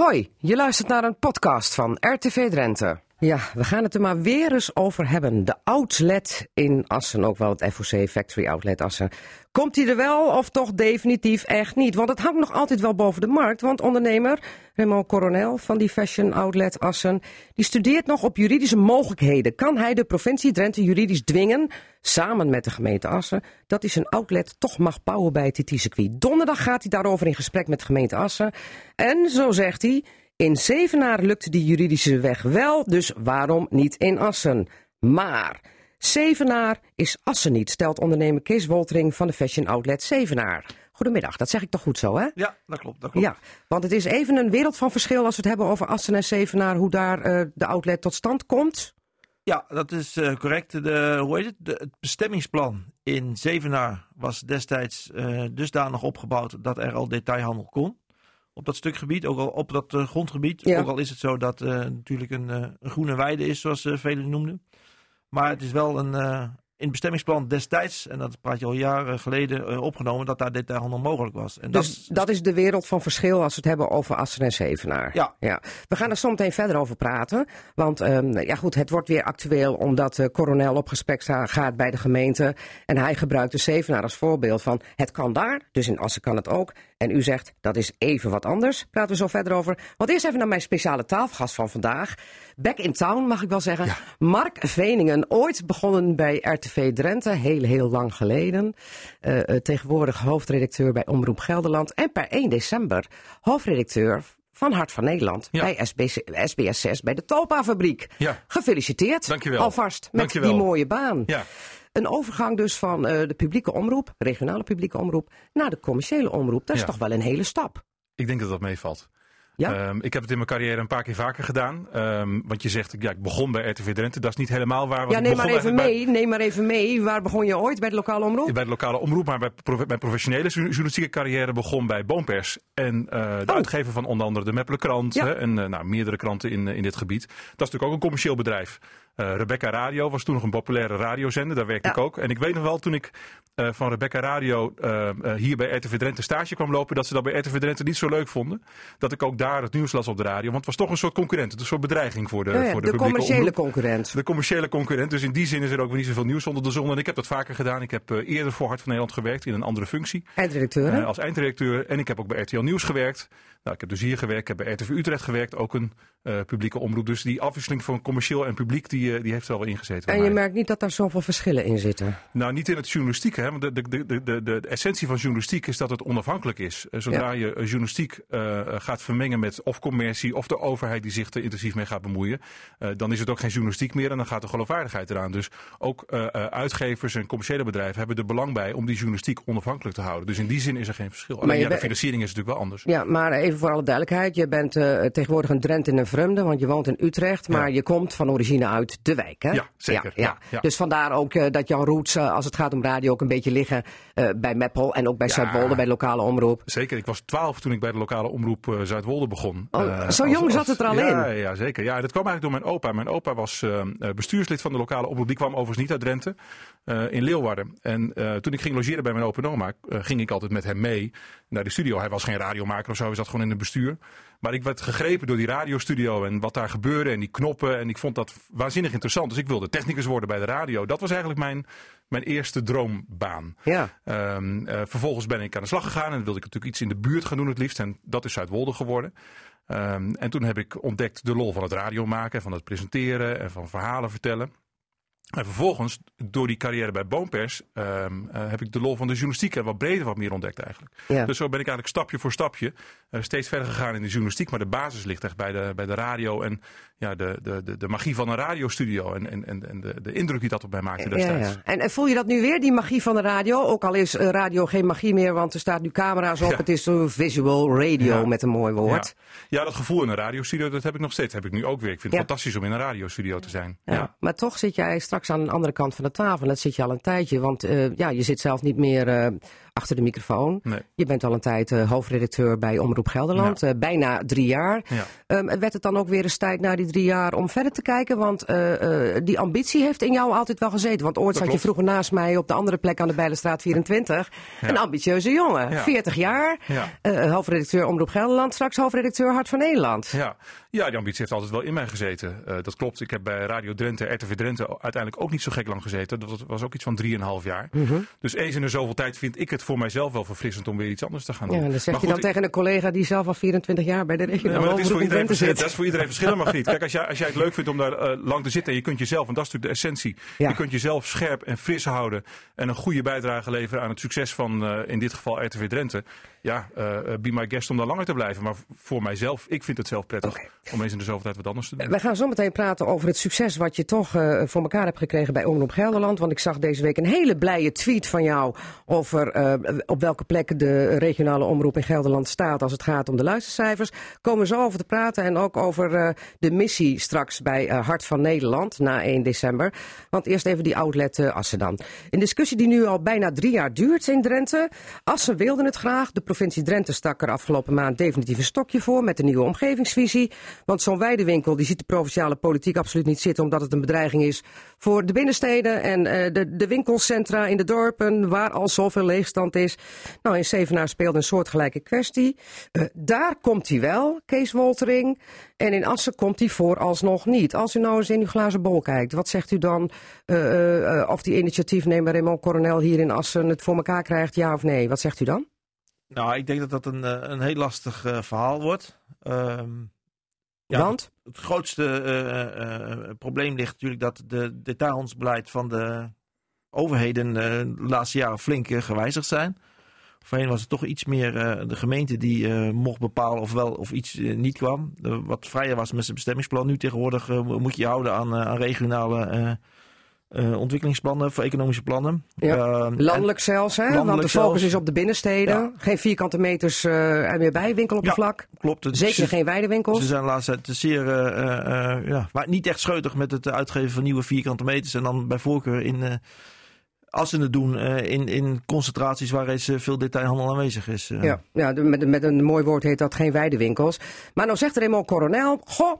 Hoi, je luistert naar een podcast van RTV Drenthe. Ja, we gaan het er maar weer eens over hebben. De outlet in Assen, ook wel het FOC Factory Outlet Assen. Komt hij er wel of toch definitief echt niet? Want het hangt nog altijd wel boven de markt. Want ondernemer Raymond Coronel van die Fashion Outlet Assen... die studeert nog op juridische mogelijkheden. Kan hij de provincie Drenthe juridisch dwingen, samen met de gemeente Assen... dat hij zijn outlet toch mag bouwen bij het TT-circuit? Donderdag gaat hij daarover in gesprek met de gemeente Assen. En zo zegt hij... In Zevenaar lukt die juridische weg wel, dus waarom niet in Assen? Maar Zevenaar is Assen niet, stelt ondernemer Kees Woltering van de Fashion Outlet Zevenaar. Goedemiddag, dat zeg ik toch goed zo, hè? Ja, dat klopt. Dat klopt. Ja, want het is even een wereld van verschil als we het hebben over Assen en Zevenaar, hoe daar uh, de outlet tot stand komt. Ja, dat is uh, correct. De, hoe heet het? De, het bestemmingsplan in Zevenaar was destijds uh, dusdanig opgebouwd dat er al detailhandel kon op dat stuk gebied, ook al op dat uh, grondgebied. Ja. Ook al is het zo dat uh, natuurlijk een, uh, een, groene weide is, zoals velen noemden. Maar het is wel een, in het bestemmingsplan destijds, en dat praat je al jaren geleden, opgenomen dat daar detailhandel mogelijk was. En dus dat, dat is de wereld van verschil als we het hebben over Assen en Zevenaar. Ja. ja. We gaan er zo meteen verder over praten. Want um, ja goed, het wordt weer actueel omdat uh, Coronel op gesprek gaat bij de gemeente. En hij gebruikt de Zevenaar als voorbeeld van het kan daar, dus in Assen kan het ook. En u zegt dat is even wat anders. Praten we zo verder over. Want eerst even naar mijn speciale tafelgast van vandaag. Back in town mag ik wel zeggen. Ja. Mark Veningen, ooit begonnen bij RTV Drenthe, heel heel lang geleden. Uh, uh, tegenwoordig hoofdredacteur bij Omroep Gelderland. En per 1 december hoofdredacteur van Hart van Nederland Ja. bij SBS, SBS 6 bij de Topa-fabriek. Ja. Gefeliciteerd Dankjewel. alvast met Dankjewel. die mooie baan. Ja. Een overgang dus van eh, de publieke omroep, regionale publieke omroep, naar de commerciële omroep. Dat is Ja. toch wel een hele stap. Ik denk dat dat meevalt. Ja? Ehm, ik heb het in mijn carrière een paar keer vaker gedaan. Ehm, want je zegt, ja, ik begon bij RTV Drenthe. Dat is niet helemaal waar. ja, neem maar even mee. Neem maar even mee. Waar begon je ooit? Bij de lokale omroep? Bij, de lokale omroep, maar bij prof- mijn professionele jour- journalistieke carrière begon bij Boompers. En eh, de Oh. uitgever van onder andere de Meppelenkrant Ja. hè, en eh, nou, meerdere kranten in, in dit gebied. Dat is natuurlijk ook een commercieel bedrijf. Eh, Rebecca Radio was toen nog een populaire radiozender, daar werkte Ja. ik ook. En ik weet nog wel, toen ik eh, van Rebecca Radio eh, hier bij RTV Drenthe stage kwam lopen, dat ze dat bij RTV Drenthe niet zo leuk vonden. Dat ik ook daar het nieuws las op de radio. Want het was toch een soort concurrent, een soort bedreiging voor de, Ja, ja, voor de, de commerciële omroep. concurrent. De commerciële concurrent. Dus in die zin is er ook weer niet zoveel nieuws onder de zon. En ik heb dat vaker gedaan. Ik heb eerder voor Hart van Nederland gewerkt in een andere functie. Eindredacteur, als eindredacteur. En ik heb ook bij RTL Nieuws gewerkt. Nou, ik heb dus hier gewerkt. Ik heb bij RTV Utrecht gewerkt. Ook een publieke omroep. Dus die afwisseling van commercieel en publiek, die, eh, die heeft er ingezeten. bij en je merkt niet dat daar zoveel verschillen in zitten. Nou, niet in het journalistiek. Hè? Want de, de, de, de, de, essentie van journalistiek is dat het onafhankelijk is. Eh, Zodra je eh, journalistiek gaat vermengen met of commercie of de overheid die zich er intensief mee gaat bemoeien, dan is het ook geen journalistiek meer en dan gaat de geloofwaardigheid eraan. Dus ook uitgevers en commerciële bedrijven hebben er belang bij om die journalistiek onafhankelijk te houden. Dus in die zin is er geen verschil. Alleen ja, de financiering is natuurlijk wel anders. Ja, maar even voor alle duidelijkheid. Je bent tegenwoordig een Drent in een vreemde, want je woont in Utrecht. Maar Ja. je komt van origine uit de wijk, hè? Ja, zeker. Ja, Ja, ja. Dus vandaar ook eh, dat Jan Roets, eh, als het gaat om radio, ook een beetje liggen eh, bij Meppel. En ook bij. Zuidwolde, bij de lokale omroep. Zeker, ik was twaalf toen ik bij de lokale omroep Zuidwolde begon. Oh, zo jong zat het er al ja, in? Ja, zeker. Ja, dat kwam eigenlijk door mijn opa. Mijn opa was bestuurslid van de lokale omroep. Die kwam overigens niet uit Drenthe, in Leeuwarden. En toen ik ging logeren bij mijn opa en oma, ging ik altijd met hem mee naar de studio. Hij was geen radiomaker of zo, hij zat gewoon in het bestuur. Maar ik werd gegrepen door die radiostudio en wat daar gebeurde en die knoppen. En ik vond dat waanzinnig interessant. Dus ik wilde technicus worden bij de radio. Dat was eigenlijk mijn, mijn eerste droombaan. Ja. Ehm, eh, vervolgens ben ik aan de slag gegaan en wilde ik natuurlijk iets in de buurt gaan doen het liefst. En dat is Zuidwolde geworden. Ehm, en toen heb ik ontdekt de lol van het radio maken, van het presenteren en van verhalen vertellen. En vervolgens, door die carrière bij Boompers, ehm, eh, heb ik de lol van de journalistiek en wat breder wat meer ontdekt eigenlijk. Ja. Dus zo ben ik eigenlijk stapje voor stapje eh, steeds verder gegaan in de journalistiek. Maar de basis ligt echt bij de, bij de radio en ja, de, de, de, magie van een radiostudio. En, en, en de, de indruk die dat op mij maakte destijds. ja. En, en voel je dat nu weer, die magie van de radio? Ook al is eh, radio geen magie meer, want er staat nu camera's op. Ja. Het is een visual radio met een mooi woord. Ja. ja, dat gevoel in een radiostudio, dat heb ik nog steeds. Dat heb ik nu ook weer. Ik vind het fantastisch om in een radiostudio te zijn. Ja. Ja. Maar toch zit jij straks aan de andere kant van de tafel. Dat zit je al een tijdje. Want eh, ja, je zit zelf niet meer eh, achter de microfoon. Nee. Je bent al een tijd uh, hoofdredacteur bij Omroep Gelderland, ja. uh, bijna drie jaar. Ja. Um, werd het dan ook weer eens tijd na die drie jaar om verder te kijken? Want uh, die ambitie heeft in jou altijd wel gezeten. Want ooit Dat zat je vroeger naast mij op de andere plek aan de Bijlenstraat 24. Ja. Een ambitieuze jongen, Ja. 40 jaar. Ja. Hoofdredacteur Omroep Gelderland, straks hoofdredacteur Hart van Nederland. Ja. Ja, die ambitie heeft altijd wel in mij gezeten. Uh, dat klopt. Ik heb bij Radio Drenthe, RTV Drenthe uiteindelijk ook niet zo gek lang gezeten. Dat was ook iets van 3,5 jaar. Mm -hmm. Dus eens in de zoveel tijd vind ik het voor mijzelf wel verfrissend om weer iets anders te gaan doen. Ja, dan zeg maar je goed, dan tegen een collega die zelf al 24 jaar bij de regionale ja, maar dat is, voor iedereen, zit. dat is voor iedereen verschillend, Margriet. Kijk, als jij, als jij het leuk vindt om daar uh, lang te zitten en je kunt jezelf, en dat is natuurlijk de essentie, ja. je kunt jezelf scherp en fris houden en een goede bijdrage leveren aan het succes van uh, in dit geval RTV Drenthe. Ja, uh, be my guest om daar langer te blijven. Maar voor mijzelf, ik vind het zelf prettig okay. om eens in de zoveel tijd wat anders te doen. We gaan zo meteen praten over het succes wat je toch uh, voor elkaar hebt gekregen bij Omroep Gelderland. Want ik zag deze week een hele blije tweet van jou over uh, op welke plek de regionale omroep in Gelderland staat als het gaat om de luistercijfers. Komen we zo over te praten en ook over de missie straks bij Hart van Nederland na 1 december. Want eerst even die outlet Assen dan. Een discussie die nu al bijna drie jaar duurt in Drenthe. Assen wilde het graag. De provincie Drenthe stak er afgelopen maand definitief een stokje voor met de nieuwe omgevingsvisie. Want zo'n weidewinkel die ziet de provinciale politiek absoluut niet zitten omdat het een bedreiging is voor de binnensteden en uh, de, de winkelcentra in de dorpen waar al zoveel leegstand is. Nou, in Zevenaar speelde een soortgelijke kwestie. Uh, daar komt hij wel, Kees Woltering. En in Assen komt hij vooralsnog niet. Als u nou eens in uw glazen bol kijkt, wat zegt u dan uh, of die initiatiefnemer Raymond Coronel hier in Assen het voor elkaar krijgt, ja of nee? Wat zegt u dan? Nou, ik denk dat dat een, een heel lastig uh, verhaal wordt. Um, ja, Want? Het, het grootste uh, uh, probleem ligt natuurlijk dat de detailhandelsbeleid van de overheden de laatste jaren flink gewijzigd zijn. Voorheen was het toch iets meer de gemeente die mocht bepalen of wel of iets niet kwam. wat vrijer was met zijn bestemmingsplan. Nu tegenwoordig moet je je houden aan, aan regionale uh, ontwikkelingsplannen voor economische plannen. Ja. Uh, landelijk zelfs, hè? Landelijk want de focus zelfs. is op de binnensteden. Ja. Geen vierkante meters uh, er meer bij, winkeloppervlak. Ja, klopt. Het, Zeker ze, geen weidewinkels. Ze zijn de laatste tijd zeer, ja, maar niet echt scheutig met het uitgeven van nieuwe vierkante meters. En dan bij voorkeur in, als ze het doen, in, in concentraties waar reeds veel detailhandel aanwezig is. Ja, ja met, met een mooi woord heet dat geen weidewinkels. Maar nou zegt Raymond Coronel, goh,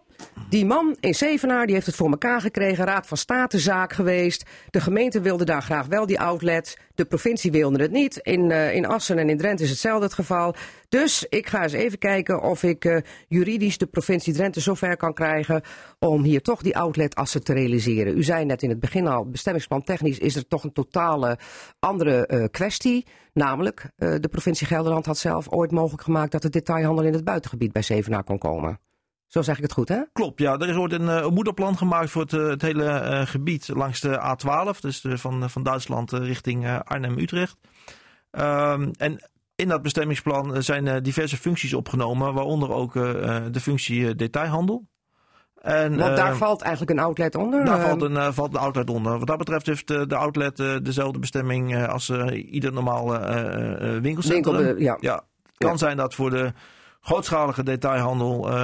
die man in Zevenaar die heeft het voor elkaar gekregen. Raad van State zaak geweest. De gemeente wilde daar graag wel die outlet. De provincie wilde het niet. In, uh, in Assen en in Drenthe is hetzelfde het geval. Dus ik ga eens even kijken of ik uh, juridisch de provincie Drenthe zover kan krijgen om hier toch die outlet Assen te realiseren. U zei net in het begin al, bestemmingsplan technisch is er toch een totale andere uh, kwestie. Namelijk, de provincie Gelderland had zelf ooit mogelijk gemaakt dat de detailhandel in het buitengebied bij Zevenaar kon komen. Zo zeg ik het goed, hè? Klopt, ja. Er wordt een, een moederplan gemaakt voor het, het hele uh, gebied langs de A12. Dus de, van, van Duitsland richting Arnhem-Utrecht. Um, en in dat bestemmingsplan zijn diverse functies opgenomen. Waaronder ook de functie detailhandel. En, Want daar valt eigenlijk een outlet onder? Daar valt een, valt een outlet onder. Wat dat betreft heeft de outlet dezelfde bestemming als ieder normaal winkelcentrum. Winkel, ja. ja. Het kan ja. zijn dat voor de grootschalige detailhandel uh,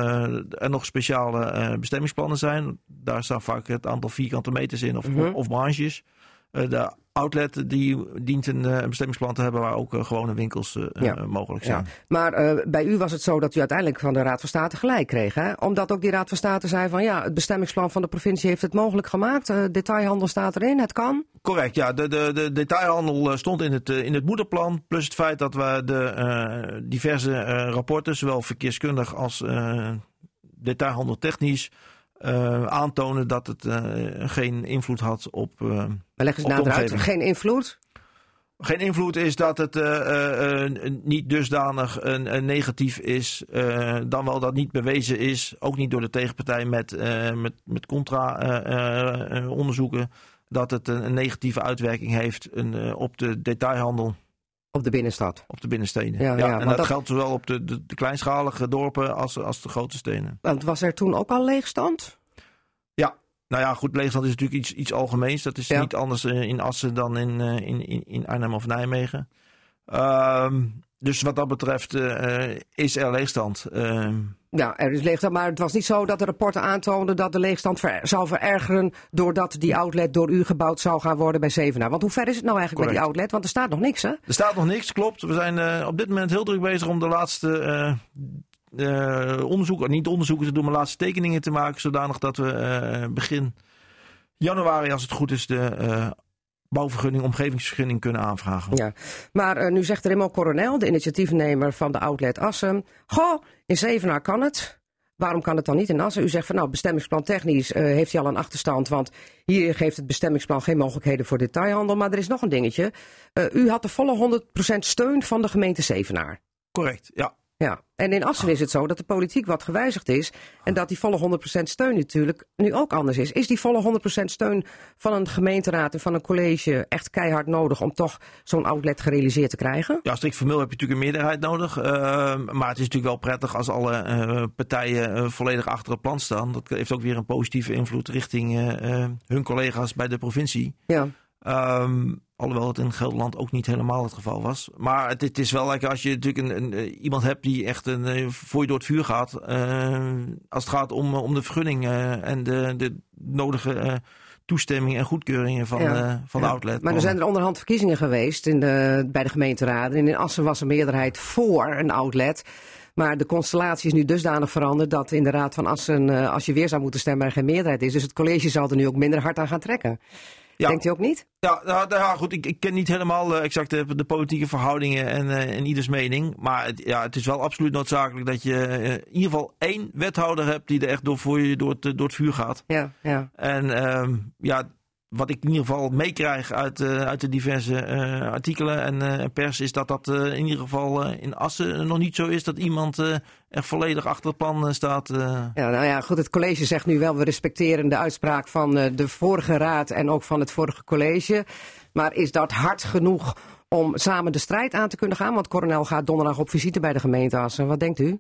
er nog speciale uh, bestemmingsplannen zijn. Daar staan vaak het aantal vierkante meters in of, Mhm. mm -hmm. of marges. Uh, de outlet die dient een, een bestemmingsplan te hebben waar ook gewone winkels ja. mogelijk zijn. Ja. Maar bij u was het zo dat u uiteindelijk van de Raad van State gelijk kreeg. Hè? Omdat ook die Raad van State zei van ja, het bestemmingsplan van de provincie heeft het mogelijk gemaakt. detailhandel staat erin, het kan. Correct, ja. De, de, de detailhandel stond in het, in het moederplan. Plus het feit dat we de uh, diverse uh, rapporten, zowel verkeerskundig als uh, detailhandel technisch, aantonen dat het geen invloed had op. maar leg eens nader uit, geen invloed? Geen invloed is dat het niet dusdanig een, negatief is, dan wel dat niet bewezen is, ook niet door de tegenpartij met, met, met contra-onderzoeken dat het een, een, negatieve uitwerking heeft een, uh, op de detailhandel. Op de binnenstad? Op de binnensteden. Ja, ja, ja en dat, dat, geldt zowel op de, de, de, kleinschalige dorpen als, als de grote steden. Want was er toen ook al leegstand? Ja, nou ja, goed, leegstand is natuurlijk iets, iets algemeens. Dat is ja. niet anders in Assen dan in, in, in, in Arnhem of Nijmegen. Um, dus wat dat betreft uh, is er leegstand. Uh, ja, er is leegstand, maar het was niet zo dat de rapporten aantoonden dat de leegstand ver, zou verergeren doordat die outlet door u gebouwd zou gaan worden bij Zevenaar. Want hoe ver is het nou eigenlijk met die outlet? Want er staat nog niks, hè? Er staat nog niks, klopt. We zijn uh, op dit moment heel druk bezig om de laatste uh, onderzoeken, niet onderzoeken te doen, maar laatste tekeningen te maken, zodanig dat we begin januari, als het goed is, de bouwvergunning, omgevingsvergunning kunnen aanvragen. Ja, maar uh, nu zegt Raymond Coronel, de initiatiefnemer van de outlet Assen. Goh, in Zevenaar kan het. Waarom kan het dan niet in Assen? U zegt van nou, bestemmingsplan technisch uh, heeft hij al een achterstand. Want hier geeft het bestemmingsplan geen mogelijkheden voor detailhandel. Maar er is nog een dingetje. Uh, u had de volle 100% steun van de gemeente Zevenaar. Correct, ja. Ja, en in Assen is het zo dat de politiek wat gewijzigd is. En dat die volle 100% steun natuurlijk nu ook anders is. Is die volle 100% steun van een gemeenteraad en van een college echt keihard nodig om toch zo'n outlet gerealiseerd te krijgen? Ja, strikt formeel heb je natuurlijk een meerderheid nodig. Uh, maar het is natuurlijk wel prettig als alle uh, partijen uh, volledig achter het plan staan. Dat heeft ook weer een positieve invloed richting hun collega's bij de provincie. Ja. Um, Alhoewel het in Gelderland ook niet helemaal het geval was. Maar het, het is wel lekker als je natuurlijk een, een, eh, iemand hebt die echt een, eh, voor je door het vuur gaat. Uh, als het gaat om, om de vergunning uh, en de, de nodige uh, toestemming en goedkeuringen van, ja, van ja. de outlet. Maar er zijn er onderhand verkiezingen geweest in de, bij de gemeenteraden. En in Assen was een meerderheid voor een outlet. Maar de constellatie is nu dusdanig veranderd dat in de Raad van Assen, als je weer zou moeten stemmen, er geen meerderheid is. Dus het college zal er nu ook minder hard aan gaan trekken. Ja. Denkt u ook niet? Ja, nou, nou, ja goed. Ik, ik ken niet helemaal uh, exact de, de, politieke verhoudingen en, uh, en ieders mening. Maar het, ja, het is wel absoluut noodzakelijk dat je uh, in ieder geval één wethouder hebt die er echt door, voor je door het, door het vuur gaat. Ja, ja. En um, ja, wat ik in ieder geval meekrijg uit, uh, uit de diverse uh, artikelen en uh, pers, is dat dat in ieder geval in Assen nog niet zo is dat iemand er volledig achter het plan staat. Ja, nou ja, goed, het college zegt nu wel, we respecteren de uitspraak van de vorige raad en ook van het vorige college. Maar is dat hard genoeg om samen de strijd aan te kunnen gaan? Want Coronel gaat donderdag op visite bij de gemeente Assen. Wat denkt u?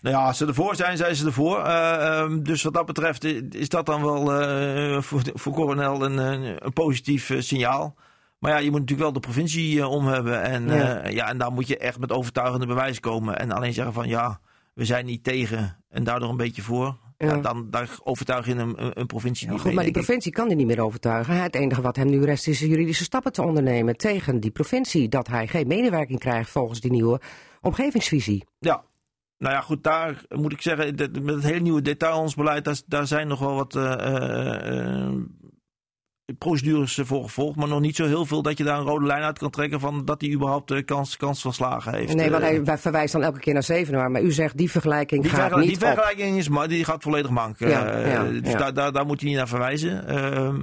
Nou ja, als ze ervoor zijn, zijn ze ervoor. Uh, um, dus wat dat betreft is dat dan wel uh, voor, voor Coronel een, een positief uh, signaal. Maar ja, je moet natuurlijk wel de provincie om hebben. En, ja. ja, en daar moet je echt met overtuigende bewijs komen. En alleen zeggen van ja, we zijn niet tegen en daardoor een beetje voor. Ja. ja dan daar overtuig je een, een, een provincie ja, niet goed, mee, Maar die provincie kan hij niet meer overtuigen. Het enige wat hem nu rest is juridische stappen te ondernemen tegen die provincie. Dat hij geen medewerking krijgt volgens die nieuwe omgevingsvisie. Ja, nou ja, goed, daar moet ik zeggen, met het hele nieuwe detailhandelsbeleid, daar, daar zijn nog wel wat uh, uh, procedures voor gevolgd, maar nog niet zo heel veel dat je daar een rode lijn uit kan trekken van dat hij überhaupt de kans, kans van slagen heeft. Nee, want hij verwijst dan elke keer naar Zevenaar, maar u zegt die vergelijking die gaat niet Die vergelijking is, maar die gaat volledig mank. Ja, ja, dus ja. Daar, daar, daar moet hij niet naar verwijzen. Uh,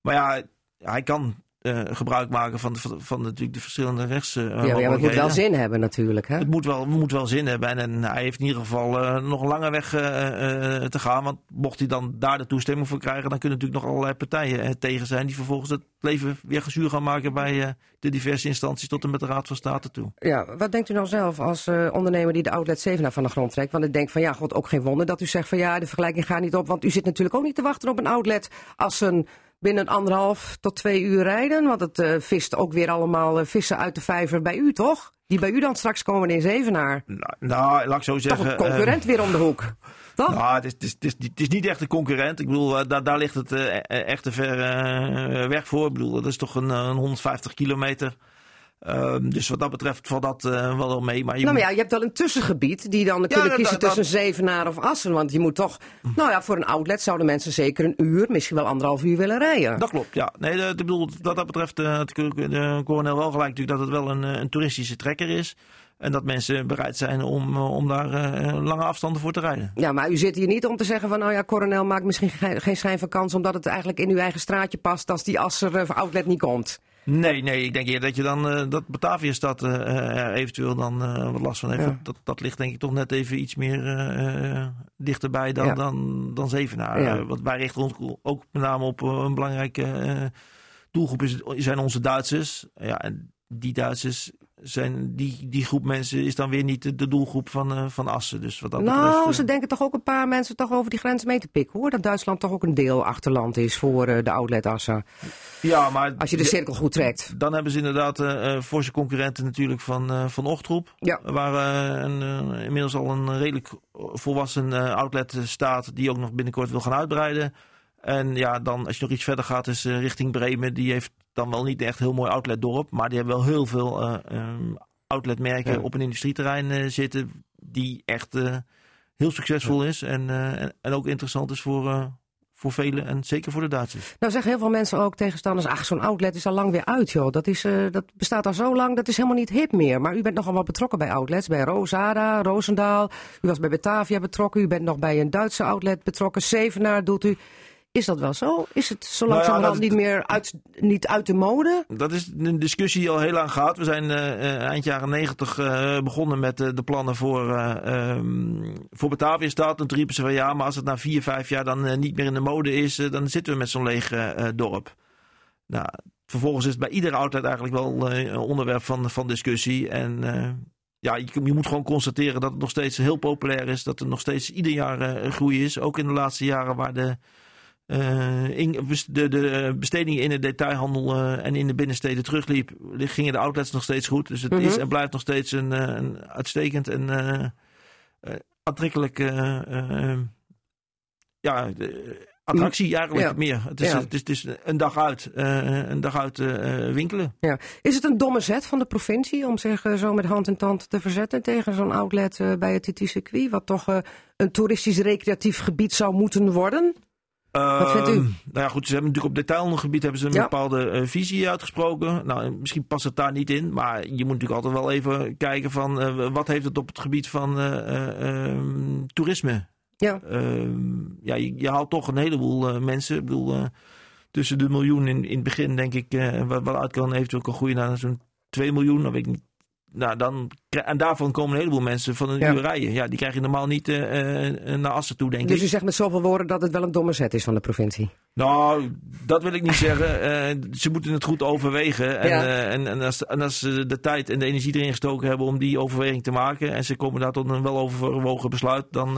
maar ja, hij kan uh, gebruik maken van, de, van, van natuurlijk de verschillende rechts. Uh, ja, ja, maar het moet wel zin hebben natuurlijk. Hè? Het moet wel, moet wel zin hebben. En, en hij heeft in ieder geval uh, nog een lange weg te gaan. Want mocht hij dan daar de toestemming voor krijgen, dan kunnen natuurlijk nog allerlei partijen tegen zijn. Die vervolgens het leven weer gezuur gaan maken bij de diverse instanties tot en met de Raad van State toe. Ja, wat denkt u nou zelf als ondernemer die de outlet 7 van de grond trekt? Want ik denk van ja, god, ook geen wonder dat u zegt van ja, de vergelijking gaat niet op. Want u zit natuurlijk ook niet te wachten op een outlet als een binnen anderhalf tot twee uur rijden. Want het uh, vist ook weer allemaal uh, vissen uit de vijver bij u, toch? Die bij u dan straks komen in Zevenaar. Nou, nou laat ik zo zeggen. Toch een concurrent uh, weer om de hoek. Toch? Nou, het is, het, is, het is niet echt een concurrent. Ik bedoel, daar, daar ligt het echt te ver weg voor. Ik bedoel, dat is toch een, een 150 kilometer. Um, dus wat dat betreft valt dat uh, wel mee. Maar je, nou, moet... ja, je hebt wel een tussengebied die dan ja, kunnen kiezen dat, tussen dat... Zevenaar of Assen. Want je moet toch, nou ja, voor een outlet zouden mensen zeker een uur, misschien wel anderhalf uur willen rijden. Dat klopt, ja. Nee, de bedoel, wat dat betreft uh, had de coronel wel gelijk natuurlijk dat het wel een, een toeristische trekker is. En dat mensen bereid zijn om, om daar uh, lange afstanden voor te rijden. Ja, maar u zit hier niet om te zeggen van... nou ja, coronel maakt misschien geen, geen schijn van kans... omdat het eigenlijk in uw eigen straatje past... als die Asser uh, outlet niet komt. Nee, nee, ik denk eerder dat je dan uh, dat Bataviastad uh, er eventueel dan uh, wat last van heeft. Ja. Dat, dat ligt denk ik toch net even iets meer dichterbij dan, Ja. dan, dan Zevenaar. Ja. Want wij richten ons ook met name op een belangrijke doelgroep is, zijn onze Duitsers. Ja, en die Duitsers zijn die, die groep mensen is dan weer niet de, de doelgroep van, eh, van Assen. Dus wat dat Nou, betreft, eh, ze denken toch ook een paar mensen toch over die grens mee te pikken hoor. Dat Duitsland toch ook een deel achterland is voor eh, de outletassen. ja, maar Als je de cirkel goed trekt. dan hebben ze inderdaad eh eh, forse concurrenten natuurlijk van, eh van Ochtroep. Ja. Waar eh, een, eh, inmiddels al een redelijk volwassen eh, outlet staat die ook nog binnenkort wil gaan uitbreiden. En ja, dan als je nog iets verder gaat is eh, richting Bremen. Die heeft dan wel niet echt heel mooi outletdorp. Maar die hebben wel heel veel eh, ehm, outletmerken Ja. op een industrieterrein eh, zitten. Die echt eh, heel succesvol is. En, en, en ook interessant is voor, voor velen. En zeker voor de Duitsers. Nou zeggen heel veel mensen ook tegenstanders, ach zo'n outlet is al lang weer uit joh. Dat, is, dat bestaat al zo lang, dat is helemaal niet hip meer. Maar u bent nogal wat betrokken bij outlets, bij Rosada, Roosendaal. U was bij Batavia betrokken, u bent nog bij een Duitse outlet betrokken. Zevenaar doet u. Is dat wel zo? Is het zo Nou ja, langzamerhand niet meer uit, niet uit de mode? Dat is een discussie die al heel lang gaat. We zijn eh, eh, eind jaren negentig eh, begonnen met de plannen voor, ehm voor Bataviastad. En toen riepen ze van ja, maar als het na vier, vijf jaar dan niet meer in de mode is, dan zitten we met zo'n leeg dorp. Nou, vervolgens is het bij iedere outlet eigenlijk wel een onderwerp van, van discussie. En ja, je, je moet gewoon constateren dat het nog steeds heel populair is. Dat er nog steeds ieder jaar groei is. Ook in de laatste jaren waar de, in, de, de bestedingen in de detailhandel eh, en in de binnensteden terugliep, gingen de outlets nog steeds goed. Dus het Mhm. is en blijft nog steeds een, eh, een uitstekend en eh, eh, aantrekkelijk eh, eh, ja, de- attractie eigenlijk Ja. meer. Het is, Ja. het, is, het is een dag uit, eh, een dag uit eh, eh, winkelen. Ja. Is het een domme zet van de provincie om zich eh, zo met hand en tand te verzetten tegen zo'n outlet eh, bij het TT-circuit? Wat toch eh, een toeristisch-recreatief gebied zou moeten worden? Wat vindt u? Ehm, Nou ja, goed, ze hebben natuurlijk op detailhandelgebied hebben ze een Ja. bepaalde eh, visie uitgesproken. Nou, misschien past het daar niet in, maar je moet natuurlijk altijd wel even kijken van eh, wat heeft het op het gebied van eh, eh, ehm, toerisme. Ja. Ehm, ja, je, je haalt toch een heleboel mensen. Ik bedoel, tussen de miljoen in, in het begin denk ik, wat, wat uit kan eventueel kan groeien naar zo'n 2 miljoen. Dan weet ik niet. Nou, dan, en daarvan komen een heleboel mensen van een Ja. uur rijden. Ja, die krijg je normaal niet eh, eh, naar Assen toe, denk ik. Dus u zegt met zoveel woorden dat het wel een domme zet is van de provincie. Nou, dat wil ik niet zeggen. Eh, ze moeten het goed overwegen. En, Ja. en, en, als, en als ze de tijd en de energie erin gestoken hebben om die overweging te maken. en ze komen daar tot een weloverwogen besluit. dan.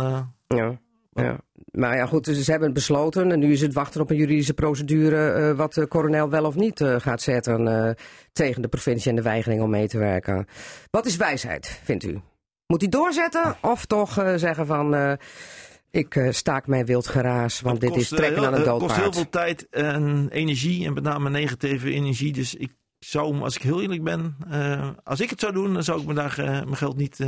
Ja. Ja. Maar ja, goed, dus ze hebben het besloten en nu is het wachten op een juridische procedure eh, wat de coronel wel of niet eh, gaat zetten eh, tegen de provincie en de weigering om mee te werken. Wat is wijsheid, vindt u? Moet hij doorzetten of toch zeggen van ik staak mijn wild geraas, want dit is trekken aan een Het kost heel doodpaard. veel tijd en energie. En met name negatieve energie. Dus ik zou, als ik heel eerlijk ben. als ik het zou doen, dan zou ik me daar mijn geld niet.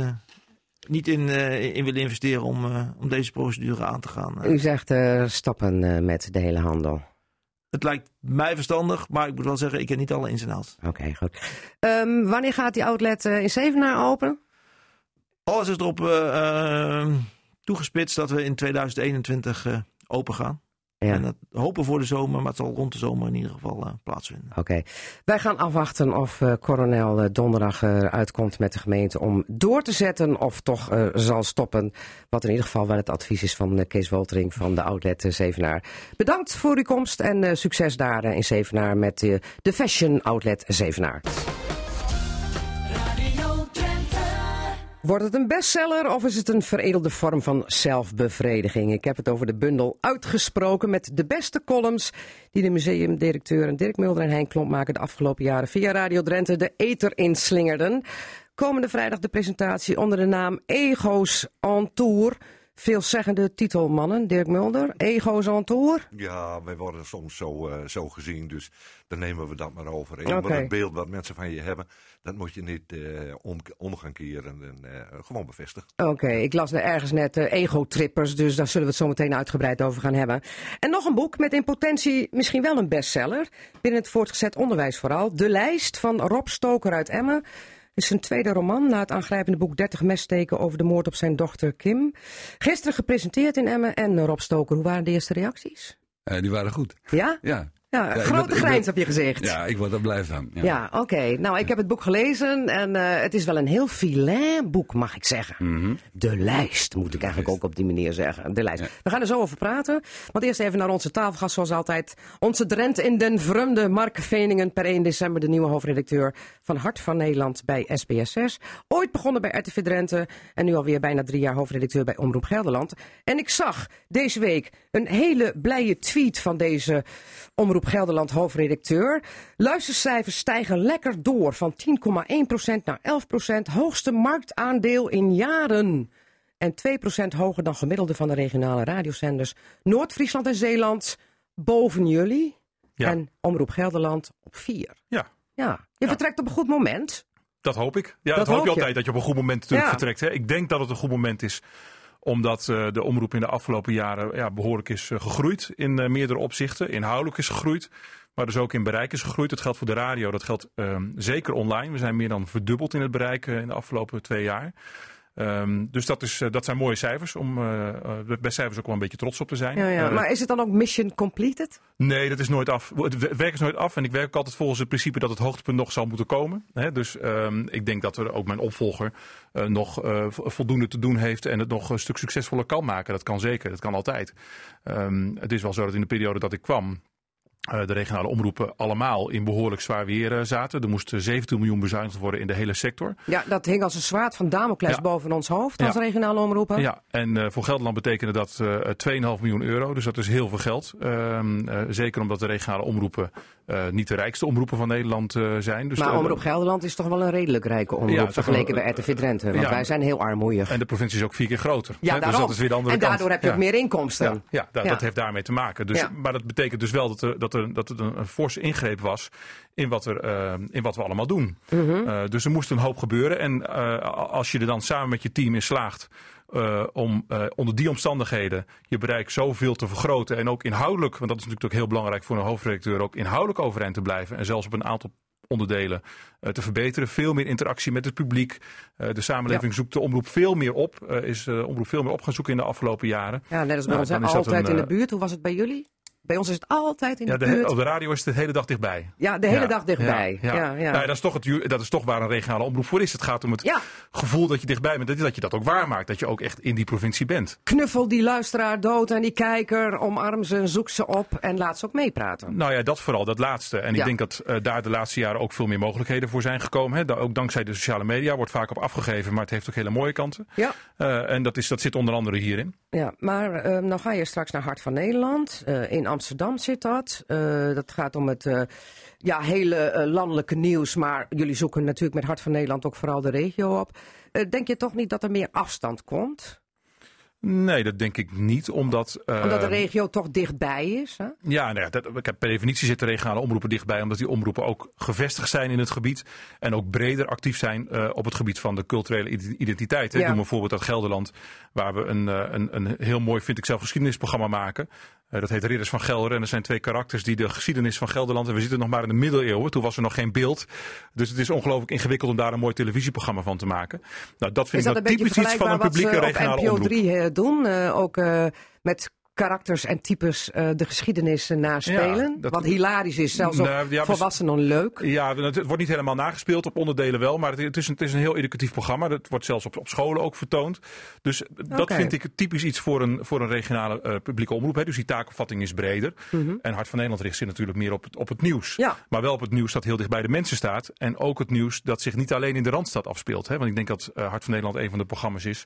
Eh, niet in, eh, in willen investeren om, eh, om deze procedure aan te gaan. U zegt eh, stappen eh, met de hele handel. Het lijkt mij verstandig, maar ik moet wel zeggen, ik heb niet alle ins en outs. Oké, goed. Ehm, wanneer gaat die outlet eh, in Zevenaar open? Alles is erop eh, eh, toegespitst dat we in 2021 eh, open gaan. Ja. En dat hopen voor de zomer, maar het zal rond de zomer in ieder geval eh, plaatsvinden. Oké. Wij gaan afwachten of eh coronel eh, donderdag uitkomt met de gemeente om door te zetten of toch zal stoppen. Wat in ieder geval wel het advies is van Kees Woltering van de outlet Zevenaar. Bedankt voor uw komst en succes daar in Zevenaar met de Fashion Outlet Zevenaar. Wordt het een bestseller of is het een veredelde vorm van zelfbevrediging? Ik heb het over de bundel Uitgesproken met de beste columns die de museumdirecteuren Dirk Mulder en Hein Klomp maken de afgelopen jaren via Radio Drenthe de ether inslingerden. Komende vrijdag de presentatie onder de naam Ego's on Tour. Veelzeggende titel, mannen. Dirk Mulder, Ego's Tour. Ja, wij worden soms zo, eh, zo gezien, dus dan nemen we dat maar over. En het beeld wat mensen van je hebben, dat moet je niet eh, om, om gaan keren en eh, gewoon bevestigen. Oké, ik las er ergens net ego-trippers, dus daar zullen we het zo meteen uitgebreid over gaan hebben. En nog een boek met in potentie misschien wel een bestseller, binnen het voortgezet onderwijs vooral. De Lijst van Rob Stoker uit Emmen. Is zijn tweede roman na het aangrijpende boek 30 messteken over de moord op zijn dochter Kim. Gisteren gepresenteerd in Emmen en Rob Stoker, hoe waren de eerste reacties? Eh, die waren goed. Ja? Ja, Ja, ik grote ben- grijns ben- je gezicht. Ja, ik word er blij van. Ja. Ja, oké. Nou, ik heb het boek gelezen en eh, het is wel een heel filain boek, mag ik zeggen. Mhm. De lijst, moet ik eigenlijk ook op die manier zeggen. De lijst. We gaan er zo over praten. Want eerst even naar onze tafelgast, zoals altijd. Onze Drent in den Vrumde, Mark Veningen, per 1 december de nieuwe hoofdredacteur van Hart van Nederland bij SBS6. Ooit begonnen bij RTV Drenthe en nu alweer bijna drie jaar hoofdredacteur bij Omroep Gelderland. En ik zag deze week een hele blije tweet van deze Omroep Gelderland hoofdredacteur. Luistercijfers stijgen lekker door van 10,1% naar 11%. Hoogste marktaandeel in jaren. En 2% hoger dan gemiddelde van de regionale radiozenders. Noord-Friesland en Zeeland boven jullie. Ja. En Omroep Gelderland op 4. Ja, Ja, je vertrekt op een goed moment. dat hoop ik. Ja, Dat dat, hoop je je. altijd, dat je op een goed moment natuurlijk Ja. vertrekt. Hè. Ik denk dat het een goed moment is omdat eh, de omroep in de afgelopen jaren ja, behoorlijk is eh, gegroeid in eh, meerdere opzichten. Inhoudelijk is gegroeid, maar dus ook in bereik is gegroeid. Dat geldt voor de radio, dat geldt ehm, zeker online. We zijn meer dan verdubbeld in het bereik in de afgelopen twee jaar. Ehm, dus dat, is, eh, dat zijn mooie cijfers, om eh, eh, bij cijfers ook wel een beetje trots op te zijn. Ja, ja. Maar is het dan ook mission completed? Nee, dat is nooit af. Het we- werk is nooit af. En ik werk ook altijd volgens het principe dat het hoogtepunt nog zal moeten komen. Hè, dus ehm, ik denk dat er ook mijn opvolger nog vo- voldoende te doen heeft. En het nog een stuk succesvoller kan maken. Dat kan zeker. Dat kan altijd. Ehm, het is wel zo dat in de periode dat ik kwam. Eh, de regionale omroepen allemaal in behoorlijk zwaar weer eh, zaten. Er moest eh, 17 miljoen bezuinigd worden in de hele sector. Ja, dat hing als een zwaard van Damocles Ja. boven ons hoofd als Ja. regionale omroepen. Ja, en eh, voor Gelderland betekende dat eh 2,5 miljoen euro. Dus dat is heel veel geld. Ehm, eh, zeker omdat de regionale omroepen eh, niet de rijkste omroepen van Nederland eh, zijn. Dus Maar de- Omroep Gelderland is toch wel een redelijk rijke omroep Ja, vergeleken bij RTV Drenthe. Want wij zijn heel armoeig. En de provincie is ook vier keer groter. Ja, Hè, dus daarom. dat is weer de andere en kant. daardoor heb je ook meer inkomsten. Ja, ja, da- Ja. dat heeft daarmee te maken. Dus. Maar dat betekent dus wel dat dat er, dat er een, een forse ingreep was in wat, er, eh, in wat we allemaal doen. Mhm. Eh, dus er moest een hoop gebeuren. En eh, als je er dan samen met je team in slaagt om onder die omstandigheden je bereik zoveel te vergroten. En ook inhoudelijk, want dat is natuurlijk ook heel belangrijk voor een hoofdredacteur, ook inhoudelijk overeind te blijven. En zelfs op een aantal onderdelen te verbeteren. Veel meer interactie met het publiek. De samenleving zoekt de omroep veel meer op. is de omroep veel meer op gaan zoeken in de afgelopen jaren. Ja, net als bij Nou, ons. Altijd een, in de buurt. Hoe was het bij jullie? Bij ons is het altijd in Ja, de de, buurt. op de radio is het de hele dag dichtbij. Ja, de hele Ja, dag dichtbij. Ja, Ja, ja. Nou, dat, is toch het, dat is toch waar een regionale omroep voor is. Het gaat om het gevoel dat je dichtbij bent. Dat, je dat ook waarmaakt. Dat je ook echt in die provincie bent. Knuffel die luisteraar dood en die kijker. Omarm ze, zoek ze op en laat ze ook meepraten. Nou ja, dat vooral, dat laatste. En ik denk dat eh, daar de laatste jaren ook veel meer mogelijkheden voor zijn gekomen. Hè. Ook dankzij de sociale media wordt vaak op afgegeven. Maar het heeft ook hele mooie kanten. Ja. Eh, en dat, is, dat zit onder andere hierin. Ja, maar eh, nou ga je straks naar Hart van Nederland. Eh, in Amsterdam zit dat. Eh, dat gaat om het eh, ja, hele eh, landelijke nieuws. Maar jullie zoeken natuurlijk met Hart van Nederland ook vooral de regio op. Denk je toch niet dat er meer afstand komt? Nee, dat denk ik niet. Omdat, eh, Omdat de regio toch dichtbij is? Hè? Ja, nou ja dat, per definitie zitten regionale omroepen dichtbij, omdat die omroepen ook gevestigd zijn in het gebied en ook breder actief zijn eh, op het gebied van de culturele ide- identiteit. hè. Ja. Ik noem bijvoorbeeld uit Gelderland, waar we een, eh, een, een heel mooi, vind ik zelf, geschiedenisprogramma maken. Dat heet Ridders van Gelder en er zijn twee karakters die de geschiedenis van Gelderland, en we zitten nog maar in de middeleeuwen, toen was er nog geen beeld. Dus het is ongelooflijk ingewikkeld om daar een mooi televisieprogramma van te maken. Nou, dat vind Is dat ik beetje typisch iets van een publieke regionale omroep. 3 doen? Eh, ook eh, met karakters en types eh, de geschiedenis naspelen? Ja, dat- Wat hilarisch is, zelfs Nou, ja, volwassenen leuk. Ja, het wordt niet helemaal nagespeeld, op onderdelen wel. Maar het, het, is, een, het is een heel educatief programma. Dat wordt zelfs op, op scholen ook vertoond. Dus dat vind ik typisch iets voor een, voor een regionale publieke omroep. Hè. Dus die taakopvatting is breder. En Hart van Nederland richt zich natuurlijk meer op het, op het nieuws. Ja. Maar wel op het nieuws dat heel dicht bij de mensen staat. En ook het nieuws dat zich niet alleen in de Randstad afspeelt. Hè. Want ik denk dat Hart van Nederland een van de programma's is.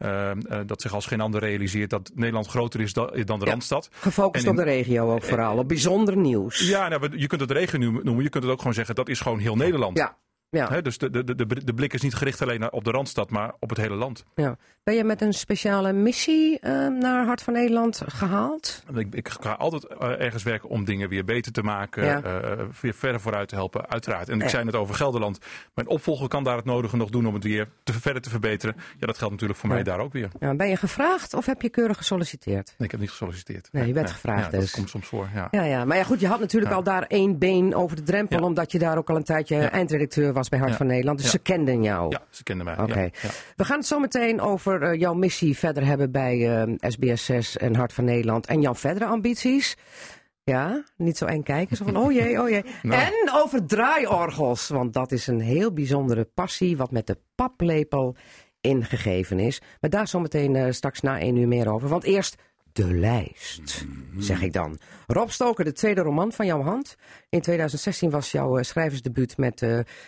Eh, eh, dat zich als geen ander realiseert dat Nederland groter is da- dan de Ja. Randstad. Gefocust in- op de regio ook vooral, op bijzonder nieuws. Ja, nou, je kunt het regio noemen. Je kunt het ook gewoon zeggen dat is gewoon heel Nederland. ja. ja. Hè, dus de, de, de, de blik is niet gericht alleen op de Randstad, maar op het hele land. Ja. Ben je met een speciale missie eh, naar Hart van Nederland gehaald? Ik, ik ga altijd eh, ergens werken om dingen weer beter te maken, Ja. eh, weer verder vooruit te helpen, uiteraard. En ik zei net over Gelderland. Mijn opvolger kan daar het nodige nog doen om het weer te, verder te verbeteren. Ja, dat geldt natuurlijk voor mij daar ook weer. Ja, ben je gevraagd of heb je keurig gesolliciteerd? Nee, ik heb niet gesolliciteerd. Nee, je bent gevraagd dus. dat komt soms voor, ja. Ja, ja. Maar ja, goed, je had natuurlijk al daar één been over de drempel, omdat je daar ook al een tijdje eindredacteur was bij Hart van Nederland. Dus ze kenden jou. Ja, ze kenden mij. Oké. We gaan het zo meteen over eh, jouw missie verder hebben bij eh, SBS6 en Hart van Nederland en jouw verdere ambities. Ja, niet zo eng kijken. Zo van, oh jee, oh jee. Nou. En over draaiorgels, want dat is een heel bijzondere passie wat met de paplepel ingegeven is. Maar daar zometeen eh straks na één uur meer over. Want eerst de lijst, zeg ik dan. Rob Stoker, de tweede roman van jouw hand. In 2016 was jouw eh, schrijversdebuut met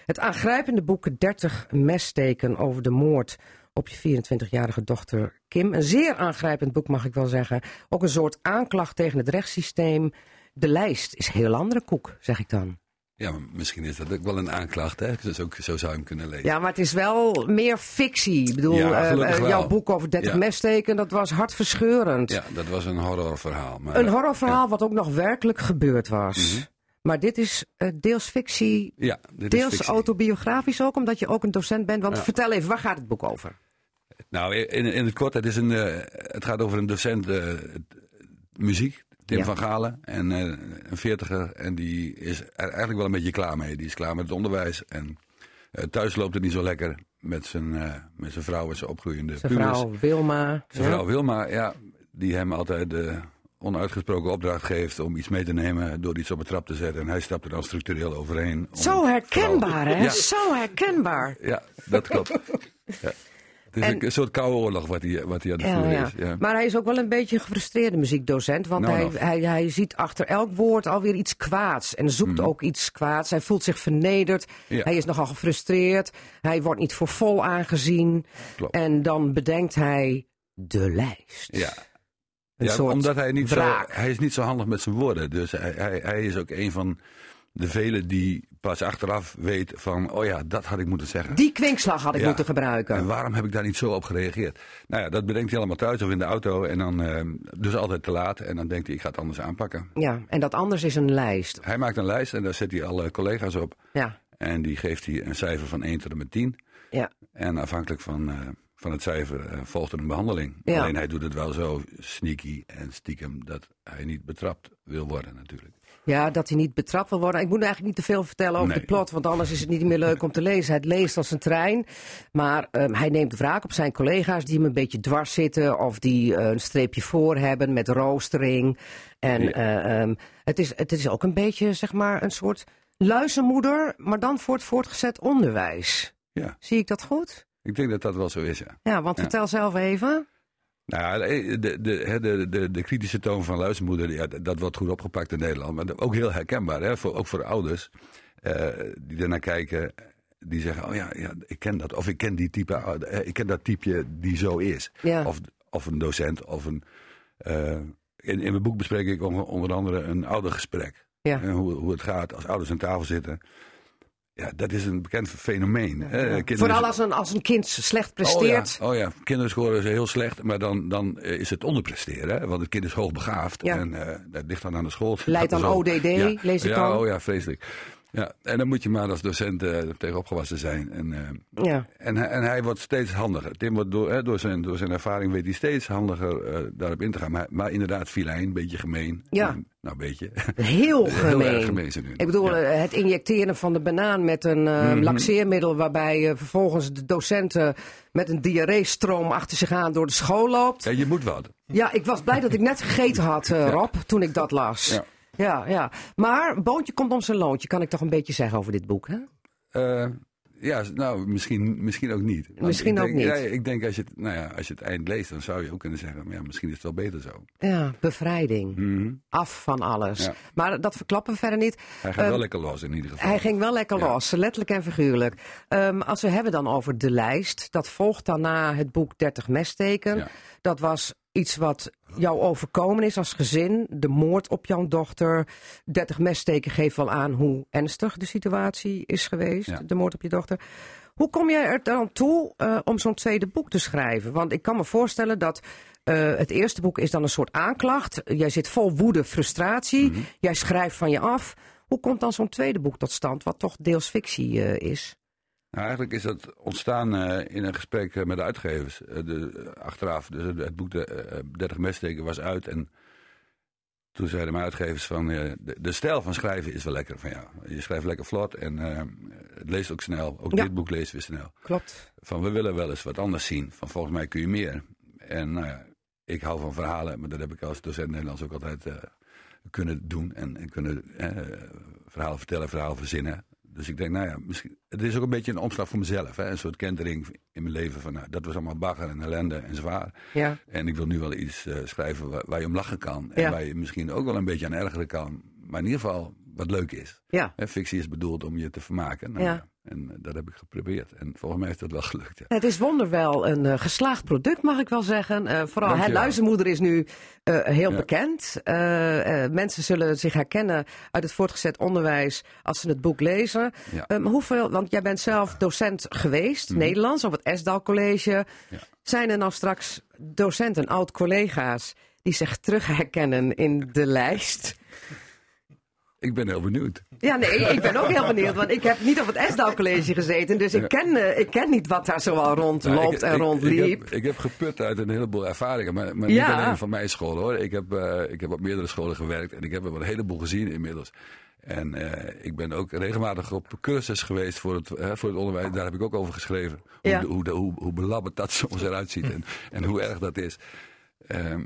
het aangrijpende boek 30 messteken over de moord op je 24-jarige dochter Kim. Een zeer aangrijpend boek, mag ik wel zeggen. Ook een soort aanklacht tegen het rechtssysteem. De lijst is heel andere koek, zeg ik dan. Ja, misschien is dat ook wel een aanklacht, hè? Dus ook, zo zou je hem kunnen lezen. Ja, maar het is wel meer fictie. Ik bedoel, Ja, eh, eh, wel. jouw boek over 30 Ja. messteken, dat was hartverscheurend. Ja, dat was een horrorverhaal. Maar, Een horrorverhaal wat ook nog werkelijk gebeurd was. Maar dit is eh, deels fictie, Ja, dit is deels fictie. autobiografisch ook, omdat je ook een docent bent. Want vertel even, waar gaat het boek over? Nou, in, in het kort, het, is een, eh, het gaat over een docent eh, muziek, Tim Ja. van Galen. En eh, een veertiger. En die is er eigenlijk wel een beetje klaar mee. Die is klaar met het onderwijs. En eh, thuis loopt het niet zo lekker met zijn, eh, met zijn vrouw en zijn opgroeiende Zijn pubers. vrouw Wilma. Zijn ja. vrouw Wilma, ja, die hem altijd de onuitgesproken opdracht geeft om iets mee te nemen door iets op het trap te zetten. En hij stapt er dan structureel overheen. om Zo herkenbaar, hè? Ja. Zo herkenbaar. Ja, dat klopt. ja. Het is En- een soort koude oorlog wat hij, wat hij aan het Ja, voeren is. Ja. Maar hij is ook wel een beetje een gefrustreerde muziekdocent. Want Nou, hij, nog. hij, hij ziet achter elk woord alweer iets kwaads. En zoekt ook iets kwaads. Hij voelt zich vernederd. Ja. Hij is nogal gefrustreerd. Hij wordt niet voor vol aangezien. Klopt. En dan bedenkt hij de lijst. Ja. Een Ja, soort omdat hij niet, zo, hij is niet zo handig met zijn woorden. Dus hij, hij, hij is ook een van de velen die pas achteraf weet van... oh ja, dat had ik moeten zeggen. Die kwinkslag had ik Ja. moeten gebruiken. En waarom heb ik daar niet zo op gereageerd? Nou ja, dat bedenkt hij allemaal thuis of in de auto. En dan, eh, dus altijd te laat. En dan denkt hij, ik ga het anders aanpakken. Ja, en dat anders is een lijst. Hij maakt een lijst en daar zet hij alle collega's op. Ja, En die geeft hij een cijfer van 1 tot en met 10. ja. En afhankelijk van, eh, van het cijfer eh, volgt er een behandeling. Ja. Alleen hij doet het wel zo sneaky en stiekem dat hij niet betrapt wil worden natuurlijk. Ja, dat hij niet betrapt wil worden. Ik moet eigenlijk niet te veel vertellen over Nee. de plot, want anders is het niet meer leuk om te lezen. Het leest als een trein, maar ehm, hij neemt wraak op zijn collega's die hem een beetje dwars zitten of die eh, een streepje voor hebben met roostering. En Ja. eh, ehm, het, is, het is ook een beetje, zeg maar, een soort luizenmoeder, maar dan voor het voortgezet onderwijs. Ja, Zie ik dat goed? ik denk dat dat wel zo is, ja. Ja, want Ja. vertel zelf even. Nou, de, de, de, de, kritische toon van luizenmoeder, ja, dat- wordt goed opgepakt in Nederland. Maar ook heel herkenbaar, hè, voor, ook voor ouders eh, die ernaar kijken. Die zeggen, oh ja, ja, ik ken dat. Of ik ken, die type, eh, ik ken dat type die zo is. Ja. Of, of een docent. Of een, eh, in, in mijn boek bespreek ik onder, onder andere een oudergesprek. Ja. En hoe, hoe het gaat als ouders aan tafel zitten. Ja, dat is een bekend fenomeen. hè. Kinderen- Vooral als een, als een kind slecht presteert. Oh ja, oh ja, kinderen scoren ze heel slecht, maar dan, dan eh, is het onderpresteren. Hè? Want het kind is hoogbegaafd Ja. en eh, dat ligt dan aan de school. Leidt aan is ODD, ja, lees ik ja, dan. Oh ja, vreselijk. Ja, en dan moet je maar als docent eh tegen opgewassen zijn. En, eh, Ja. en, hij- en hij wordt steeds handiger. Tim wordt door, hè, door, zijn, door zijn ervaring weet hij steeds handiger eh, daarop in te gaan. Maar, maar inderdaad, filijn, een beetje gemeen. Ja. Nou, nou, een beetje. Heel Heel gemeen. erg gemeen nu. Ik bedoel, Ja. Eh, het injecteren van de banaan met een eh, laxeermiddel... waarbij eh, vervolgens de docenten met een diarreestroom achter zich aan door de school loopt. Ja, je moet wat. Ja, ik was blij dat ik net gegeten had, eh, Rob, toen ik dat las. Ja. Ja, ja. Maar boontje komt om zijn loontje, kan ik toch een beetje zeggen over dit boek, hè? Eh, ja, nou, misschien, misschien ook niet. Want Misschien ook niet. Ja, ik denk als je, het, nou ja, als je het eind leest, dan zou je ook kunnen zeggen, maar ja, misschien is het wel beter zo. Ja, bevrijding. Mhm. Af van alles. Ja. Maar dat verklappen we verder niet. Hij Ehm, wel lekker los in ieder geval. Hij ging wel lekker los, letterlijk en figuurlijk. Ehm, als we hebben dan over de lijst, dat volgt daarna het boek 30 messteken. Dat was iets wat jou overkomen is als gezin. De moord op jouw dochter. 30 messteken geeft wel aan hoe ernstig de situatie is geweest. Ja. De moord op je dochter. Hoe kom jij er dan toe eh, om zo'n tweede boek te schrijven? Want ik kan me voorstellen dat eh, het eerste boek is dan een soort aanklacht. Jij zit vol woede, frustratie. Mhm. Jij schrijft van je af. Hoe komt dan zo'n tweede boek tot stand, wat toch deels fictie eh, is? Nou, eigenlijk is dat ontstaan eh, in een gesprek eh, met de uitgevers. Eh, de, achteraf, dus het, boek de, eh, 30 messteken was uit en toen zeiden mijn uitgevers van, de, de stijl van schrijven is wel lekker van jou. Je schrijft lekker vlot en het leest ook snel. Ook Ja. dit boek leest weer snel. Klopt. Van we willen wel eens wat anders zien. Van volgens mij kun je meer. En nou ja, ik hou van verhalen, maar dat heb ik als docent Nederlands ook altijd kunnen doen en, en kunnen verhaal vertellen, verhaal verzinnen. Dus ik denk, nou ja, misschien, het is ook een beetje een omslag voor mezelf. Hè? Een soort kentering in mijn leven van, nou, dat was allemaal bagger en ellende en zwaar. Ja. En ik wil nu wel iets eh, schrijven waar, waar je om lachen kan. En Ja. waar je misschien ook wel een beetje aan ergeren kan. Maar in ieder geval wat leuk is. Ja. Hè, fictie is bedoeld om je te vermaken. Nou, Ja. En eh, dat heb ik geprobeerd. En volgens mij is dat wel gelukt. Ja. Het is wonderwel een eh, geslaagd product, mag ik wel zeggen. Eh, vooral hè, Dankjewel. Luizenmoeder is nu heel Ja. bekend. Mensen zullen zich herkennen uit het voortgezet onderwijs als ze het boek lezen. Ja. Hoeveel, want jij bent zelf docent geweest, Nederlands, op het Esdal College. Zijn er nou straks docenten, oud-collega's, die zich terug herkennen in de lijst? Ik ben heel benieuwd. Ja, nee, ik ben ook heel benieuwd, want ik heb niet op het Esdal College gezeten. Dus ik ken, eh, ik ken niet wat daar zoal rondloopt Nou, ik- en ik- rondliep. Ik, heb, ik heb geput uit een heleboel ervaringen. Maar, maar Ja. niet alleen van mijn school hoor. Ik heb, eh, ik heb op meerdere scholen gewerkt. En ik heb er wel een heleboel gezien inmiddels. En eh, ik ben ook regelmatig op cursus geweest voor het, voor het onderwijs. Daar heb ik ook over geschreven. Hoe, Ja. de- hoe, de- hoe, hoe belabberd dat soms eruit ziet. En, en hoe erg dat is. Ehm,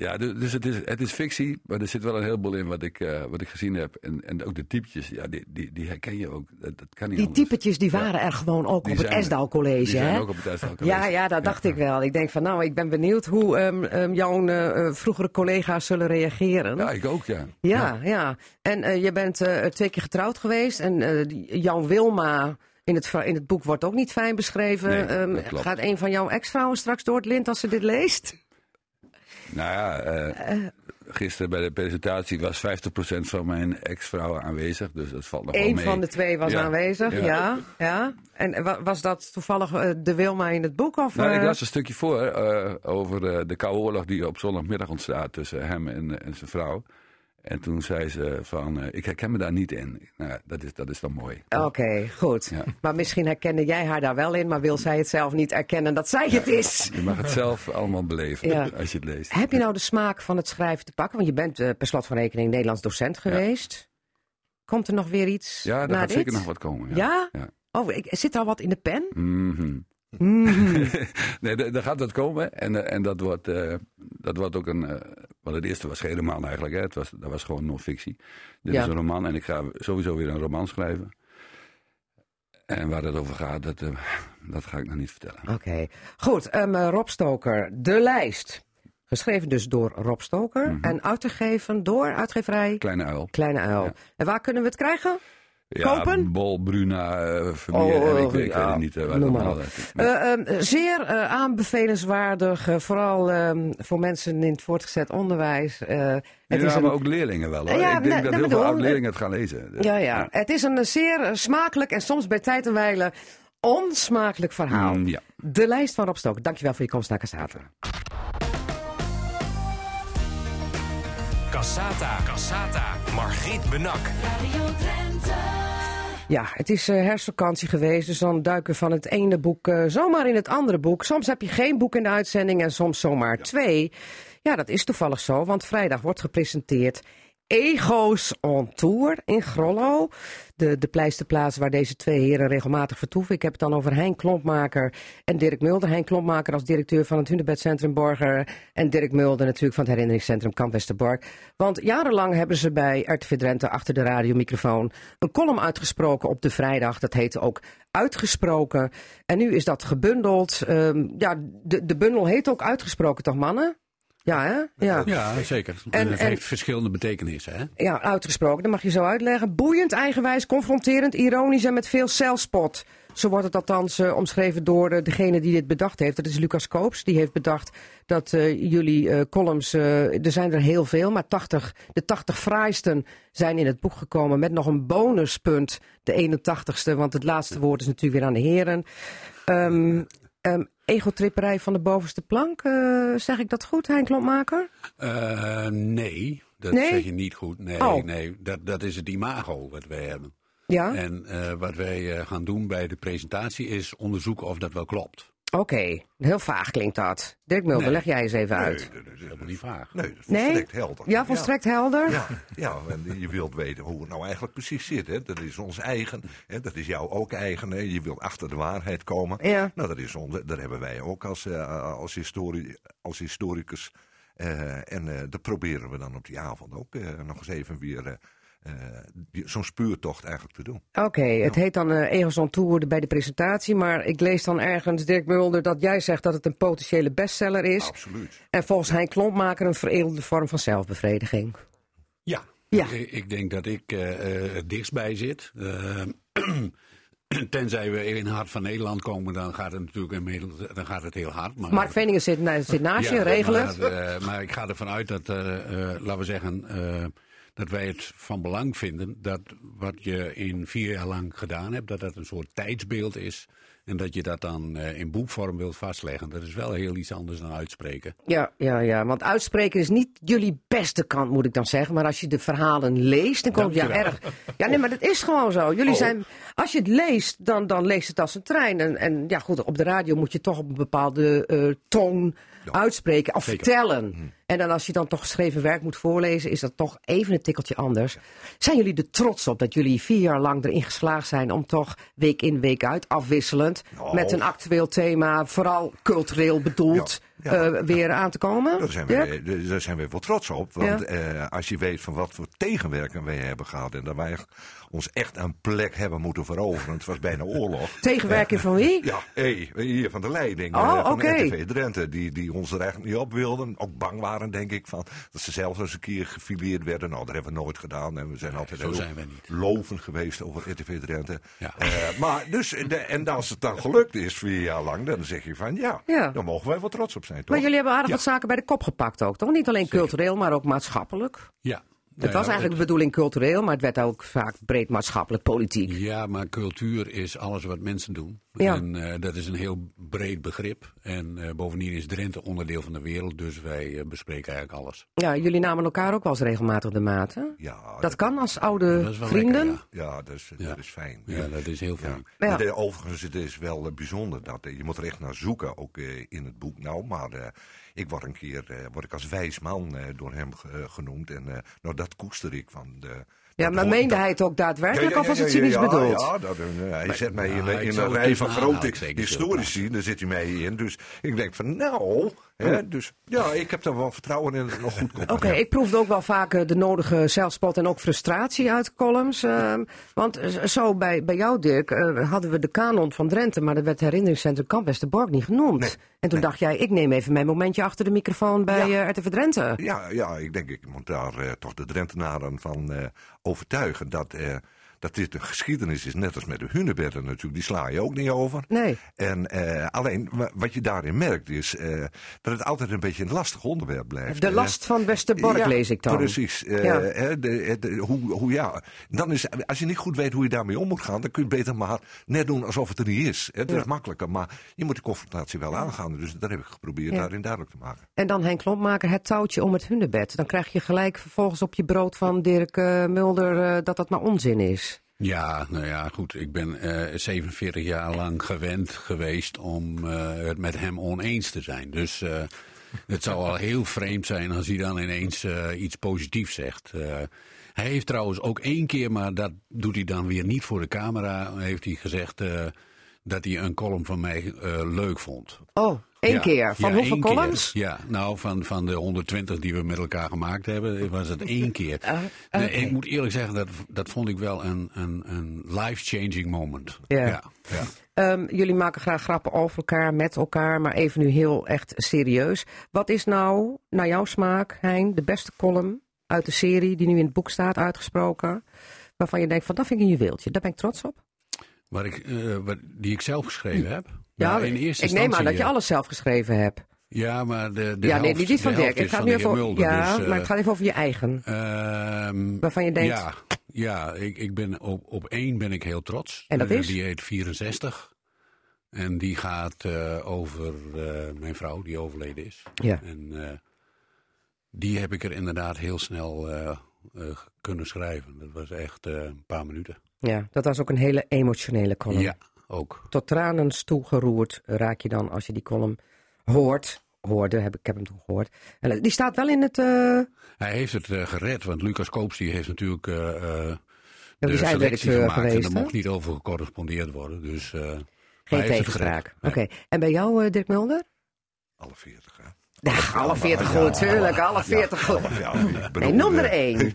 ja, dus het is, het is fictie, maar er zit wel een heleboel in wat ik, eh, wat ik gezien heb. En, en ook de typetjes, ja, die, die, die herken je ook. Dat, dat kan niet Die anders. typetjes die waren er gewoon ook Die op het. Esdal College, Die zijn hè? ook op het Esdal College. Ja, ja, dat dacht ik wel. Ik denk van, nou, ik ben benieuwd hoe ehm, ehm, jouw eh, eh, vroegere collega's zullen reageren. Ja, ik ook, ja. Ja, ja. En je bent twee keer getrouwd geweest. En jouw Wilma in het, in het boek wordt ook niet fijn beschreven. Nee, Ehm, gaat een van jouw ex-vrouwen straks door het lint als ze dit leest? Nou ja, eh, gisteren bij de presentatie was 50% van mijn ex-vrouwen aanwezig. Dus dat valt nog wel Eén mee. van de twee was Ja, aanwezig, ja. ja. ja. En wa- was dat toevallig eh, de Wilma in het boek? Of, Nou, ik eh, las een stukje voor eh, over eh, de koude oorlog die op zondagmiddag ontstaat tussen hem en, en zijn vrouw. En toen zei ze van, eh, ik herken me daar niet in. Nou, ja, dat is, dat is dan mooi. Oké, goed. Ja. Maar misschien herkende jij haar daar wel in, maar wil zij het zelf niet erkennen dat zij het is. Je mag het zelf allemaal beleven Ja. als je het leest. Heb je nou de smaak van het schrijven te pakken? Want je bent eh, per slot van rekening Nederlands docent geweest. Komt er nog weer iets Ja, daar gaat dit? zeker nog wat komen. Ja? Oh, ik, zit al wat in de pen? Mhm. Mhm. nee, er gaat wat komen. En, eh, en dat, wordt, eh, dat wordt ook een. eh, want het eerste was geen roman eigenlijk. Hè. Het was, dat was gewoon non-fictie. Dit Ja. is een roman en ik ga sowieso weer een roman schrijven. En waar het over gaat, dat, dat ga ik nog niet vertellen. Oké. Goed, ehm, eh, Rob Stoker, De Lijst. Geschreven dus door Rob Stoker Mhm. en uitgegeven door uitgeverij Kleine uil. Kleine Uil. Ja. En waar kunnen we het krijgen? Ja, Kopen? Bol, Bruna, eh, familie. Oh, en ik, weet- ik ja, weet niet het maar allemaal Eh, ehm, zeer aanbevelenswaardig, vooral ehm, voor mensen in het voortgezet onderwijs. Eh, het Ja, is een, maar ook leerlingen wel hoor. Ja, ik denk nee, dat heel bedoel, veel oud-leerlingen het gaan lezen. ja, ja. Het is een zeer smakelijk en soms bij tijd en wijle onsmakelijk verhaal. Mm, ja. De lijst van Rob Stoker. Dankjewel voor je komst naar Cassata. Cassata. Cassata. Margriet Benak. Radio. Ja, het is eh, herfstvakantie geweest, dus dan duiken we van het ene boek eh, zomaar in het andere boek. Soms heb je geen boek in de uitzending en soms zomaar twee. Ja, dat is toevallig zo, want vrijdag wordt gepresenteerd Ego's on Tour in Grollo. De, de pleisterplaats waar deze twee heren regelmatig vertoeven. Ik heb het dan over Hein Klompmaker en Dirk Mulder. Hein Klompmaker als directeur van het Hunebedcentrum Borger. En Dirk Mulder natuurlijk van het herinneringscentrum Kamp Westerbork. Want jarenlang hebben ze bij RTV Drenthe achter de radiomicrofoon een column uitgesproken op de vrijdag. Dat heette ook Uitgesproken. En nu is dat gebundeld. Ehm, ja, de, de bundel heet ook Uitgesproken, toch mannen? Ja, hè? Ja. Ja, zeker. En- het en- heeft verschillende betekenissen. Hè? Ja, uitgesproken, dat mag je zo uitleggen. Boeiend, eigenwijs, confronterend, ironisch en met veel zelfspot. Zo wordt het althans eh, omschreven door eh, degene die dit bedacht heeft. Dat is Lucas Koops. Die heeft bedacht dat eh, jullie eh, columns, eh, er zijn er heel veel, maar 80, de 80 fraaisten zijn in het boek gekomen met nog een bonuspunt, de 81ste. Want het laatste woord is natuurlijk weer aan de heren. Ehm ehm, egotripperij van de bovenste plank, eh, zeg ik dat goed, Hein Klompmaker? Eh, nee, dat Nee? zeg je niet goed. Nee, Oh. nee dat, dat is het imago wat wij hebben. Ja? En eh, wat wij gaan doen bij de presentatie is onderzoeken of dat wel klopt. Oké, heel vaag klinkt dat. Dirk Mulder, Nee. leg jij eens even uit. Nee, dat is Helemaal niet vaag. Nee, dat is Nee? volstrekt helder. Ja, volstrekt helder. Ja, ja, en je wilt weten hoe het nou eigenlijk precies zit. Hè. Dat is ons eigen, hè. dat is jou ook eigen. Hè. Je wilt achter de waarheid komen. Ja. Nou, dat, is onze, dat hebben wij ook als, eh, als, histori als historicus. Eh, en eh, dat proberen we dan op die avond ook eh, nog eens even weer zo'n spuurtocht eigenlijk te doen. Oké, het heet dan eh Egels on Tour bij de presentatie. Maar ik lees dan ergens, Dirk Mulder, dat jij zegt dat het een potentiële bestseller is. Absoluut. En volgens Hein Klompmaker een veredelde vorm van zelfbevrediging. Ja. Ja. Ik, ik denk dat ik eh, eh, het dichtst bij zit. Eh, tenzij we in het hart van Nederland komen, dan gaat het natuurlijk inmiddels, dan gaat het heel hard. Maar, Mark Veningen zit, zit naast je, Ja, regel maar, eh, ik ga ervan uit dat, eh, eh, laten we zeggen, eh, dat wij het van belang vinden dat wat je in vier jaar lang gedaan hebt, dat dat een soort tijdsbeeld is. En dat je dat dan eh, in boekvorm wilt vastleggen. Dat is wel heel iets anders dan uitspreken. Ja, ja, ja, want uitspreken is niet jullie beste kant, moet ik dan zeggen. Maar als je de verhalen leest, dan komt het ja erg. Ja, nee, maar dat is gewoon zo. Oh. Jullie zijn, als je het leest, dan, dan leest het als een trein. En, en ja, goed, op de radio moet je toch op een bepaalde eh, toon uitspreken of Zeker. vertellen. En dan als je dan toch geschreven werk moet voorlezen, is dat toch even een tikkeltje anders. Zijn jullie er trots op dat jullie vier jaar lang erin geslaagd zijn om toch week in, week uit, afwisselend, Nou. met een actueel thema, vooral cultureel bedoeld, Ja, ja. eh, weer aan te komen? Daar zijn, we, daar zijn we wel trots op. Want eh, als je weet van wat voor tegenwerking wij hebben gehad. En dat wij ons echt een plek hebben moeten veroveren. Het was bijna oorlog. Tegenwerking van wie? Ja, hey, hier van de leiding Oh, eh, van oké. RTV Drenthe. Die, die ons er eigenlijk niet op wilden. Ook bang waren, denk ik, van, dat ze zelfs eens een keer gefileerd werden. Nou, dat hebben we nooit gedaan. En we zijn altijd zo heel zijn we niet. lovend geweest over RTV Drenthe. Ja. Maar dus, de, en als het dan gelukt is vier jaar lang, dan zeg je van ja, Ja. dan mogen wij wel trots op zijn, toch? Maar jullie hebben aardig wat zaken bij de kop gepakt ook, toch? Niet alleen cultureel, maar ook maatschappelijk. Ja. Het was eigenlijk de bedoeling cultureel, maar het werd ook vaak breed maatschappelijk politiek. Ja, maar cultuur is alles wat mensen doen. Ja. En eh, dat is een heel breed begrip. En eh, bovendien is Drenthe onderdeel van de wereld, dus wij eh, bespreken eigenlijk alles. Ja, jullie namen elkaar ook wel eens regelmatig de maat, hè? Ja, Dat kan als oude Dat is wel vrienden. lekker, Ja, dat is, dat is fijn. ja. ja, dat is heel fijn. Ja. Ja. De- overigens, het is wel bijzonder dat je moet er echt naar zoeken, ook eh, in het boek. Nou, maar eh, ik word een keer eh, word ik als wijs man eh, door hem eh, genoemd. En eh, nou, dat koester ik van de. Ja, maar hoort- meende dat- hij het ook daadwerkelijk Ja, ja, of was het ja, cynisch ja, bedoeld? Ja, dat, eh, hij zet mij in, nou, een rij van even grote historici. Daar zit hij mij in. Dus ik denk van, nou, hè, dus ja, ik heb er wel vertrouwen in dat het nog goed komt. Oké, ik proefde ook wel vaak de nodige zelfspot en ook frustratie uit columns. ehm, want zo bij, bij jou, Dirk, hadden we de kanon van Drenthe, maar dat werd herinneringscentrum Kamp Westerbork niet genoemd. En toen dacht jij, ik neem even mijn momentje achter de microfoon bij Ja. eh, RTV Drenthe. Ja, ja, ik denk ik moet daar eh, toch de Drentenaren van eh, overtuigen dat, dat dit een geschiedenis is. Net als met de hunebedden natuurlijk, die sla je ook niet over. Nee. En eh, alleen wa- wat je daarin merkt is eh, dat het altijd een beetje een lastig onderwerp blijft. De last van Westerbork ja, lees ik dan. Precies. Eh, Ja. de, de- hoe, hoe, ja. dan is, als je niet goed weet hoe je daarmee om moet gaan, dan kun je beter maar net doen alsof het er niet is. Dat is makkelijker, maar je moet de confrontatie wel aangaan. Dus dat heb ik geprobeerd daarin duidelijk te maken. En dan Henk Klompmaker, het touwtje om het hunebed. Dan krijg je gelijk vervolgens op je brood van Dirk Mulder dat dat maar onzin is. Ja, nou ja, goed. Ik ben eh 47 jaar lang gewend geweest om eh, het met hem oneens te zijn. Dus eh, het zou al heel vreemd zijn als hij dan ineens eh, iets positiefs zegt. Eh, hij heeft trouwens ook één keer, maar dat doet hij dan weer niet voor de camera, heeft hij gezegd eh, dat hij een column van mij eh, leuk vond. Oh, Ja. keer. Van Ja, hoeveel keer. columns? Ja, nou, van, van de 120 die we met elkaar gemaakt hebben, was het één keer. Ah, Nee, ik moet eerlijk zeggen, dat, dat vond ik wel een, een, een life-changing moment. Ja. ja, ja. Ehm, jullie maken graag grappen over elkaar, met elkaar, maar even nu heel echt serieus. Wat is nou, naar jouw smaak, Hein, de beste column uit de serie die nu in het boek staat uitgesproken? Waarvan je denkt van, dat vind ik een juweeltje, daar ben ik trots op. Wat ik, eh, die ik zelf geschreven heb. Ja, Nou, in eerste ik neem aan dat je eh, alles zelf geschreven hebt. Ja, maar de, de ja, helft, nee, niet van de Dirk. gaat van nu even Mulder. ja, dus, maar het eh, gaat even over je eigen. Ehm, Waarvan je denkt- Ja, ja ik, ik ben op, op één ben ik heel trots. En dat Eh, is? Die heet 64. En die gaat over mijn vrouw die overleden is. Ja. En die heb ik er inderdaad heel snel kunnen schrijven. Dat was echt een paar minuten. Ja, dat was ook een hele emotionele column. Ja, ook. Tot tranen toe geroerd raak je dan als je die column hoort. Hoorde, heb ik, ik heb hem toen gehoord. En die staat wel in het... eh, Hij heeft het eh, gered, want Lucas Koops die heeft natuurlijk eh, eh, die de is selectie gemaakt. geweest, en er mocht niet over gecorrespondeerd worden. Dus, eh, Geen tegenspraak. Oké. En bij jou, eh, Dirk Mulder? Alle 40, hè? Ja, alle 40 goed, tuurlijk, alle 40 goed. Ja, Nee, noem er eh, één.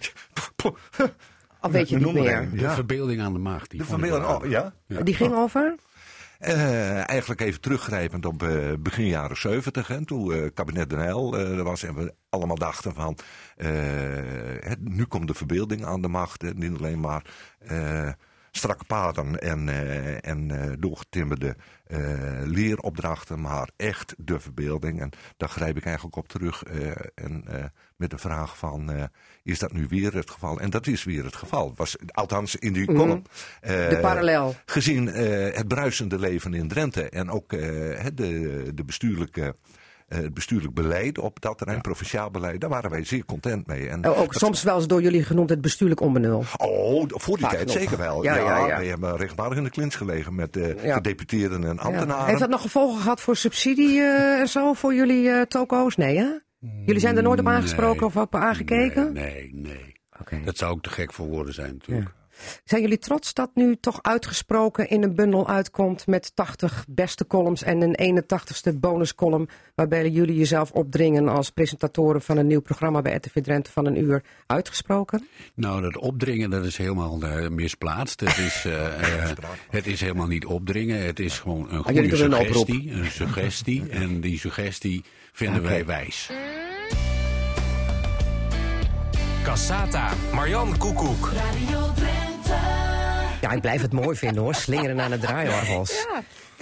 Of weet je het niet noem er meer? De Ja. verbeelding aan de macht. Die De verbeelding, oh, ja? Die ging over? Eh, eigenlijk even teruggrijpend op eh, begin jaren 70, hè, toen eh, kabinet Den Uyl eh, er was en we allemaal dachten van, eh, het, nu komt de verbeelding aan de macht, hè, niet alleen maar eh, strakke paden en, eh, en eh, doorgetimmerde eh, leeropdrachten, maar echt de verbeelding. En daar grijp ik eigenlijk op terug en, met de vraag van, is dat nu weer het geval? En dat is weer het geval, was, althans in die column. Mhm. De eh, parallel. Gezien het bruisende leven in Drenthe en ook de, de bestuurlijke, het bestuurlijk beleid op dat terrein, provinciaal beleid, daar waren wij zeer content mee. En, Oh, ook soms wel eens door jullie genoemd het bestuurlijk onbenul. Oh, voor die Vaak tijd nog. zeker wel. Ja, Ja, ja, ja. wij hebben rechtmatig in de klins gelegen met eh Ja. gedeputeerden en Ja. ambtenaren. Heeft dat nog gevolgen gehad voor subsidie eh, en zo voor jullie eh, toko's? Nee, hè? Jullie zijn er nooit op aangesproken Nee. of op aangekeken? Nee, nee, nee. Oké. Dat zou ook te gek voor woorden zijn natuurlijk. Zijn jullie trots dat nu toch uitgesproken in een bundel uitkomt met 80 beste columns en een 81ste bonuscolumn waarbij jullie jezelf opdringen als presentatoren van een nieuw programma bij RTV Drenthe van een uur uitgesproken? Nou, dat opdringen dat is helemaal eh, misplaatst. Het is, eh, eh, het is helemaal niet opdringen. Het is gewoon een Ah, goede doen een oproep. suggestie. Een suggestie. En die suggestie vinden wij wijs. Cassata, Marjan Koekoek. Radio. Ja, ik blijf het mooi vinden hoor, slingeren aan de draaiorgels.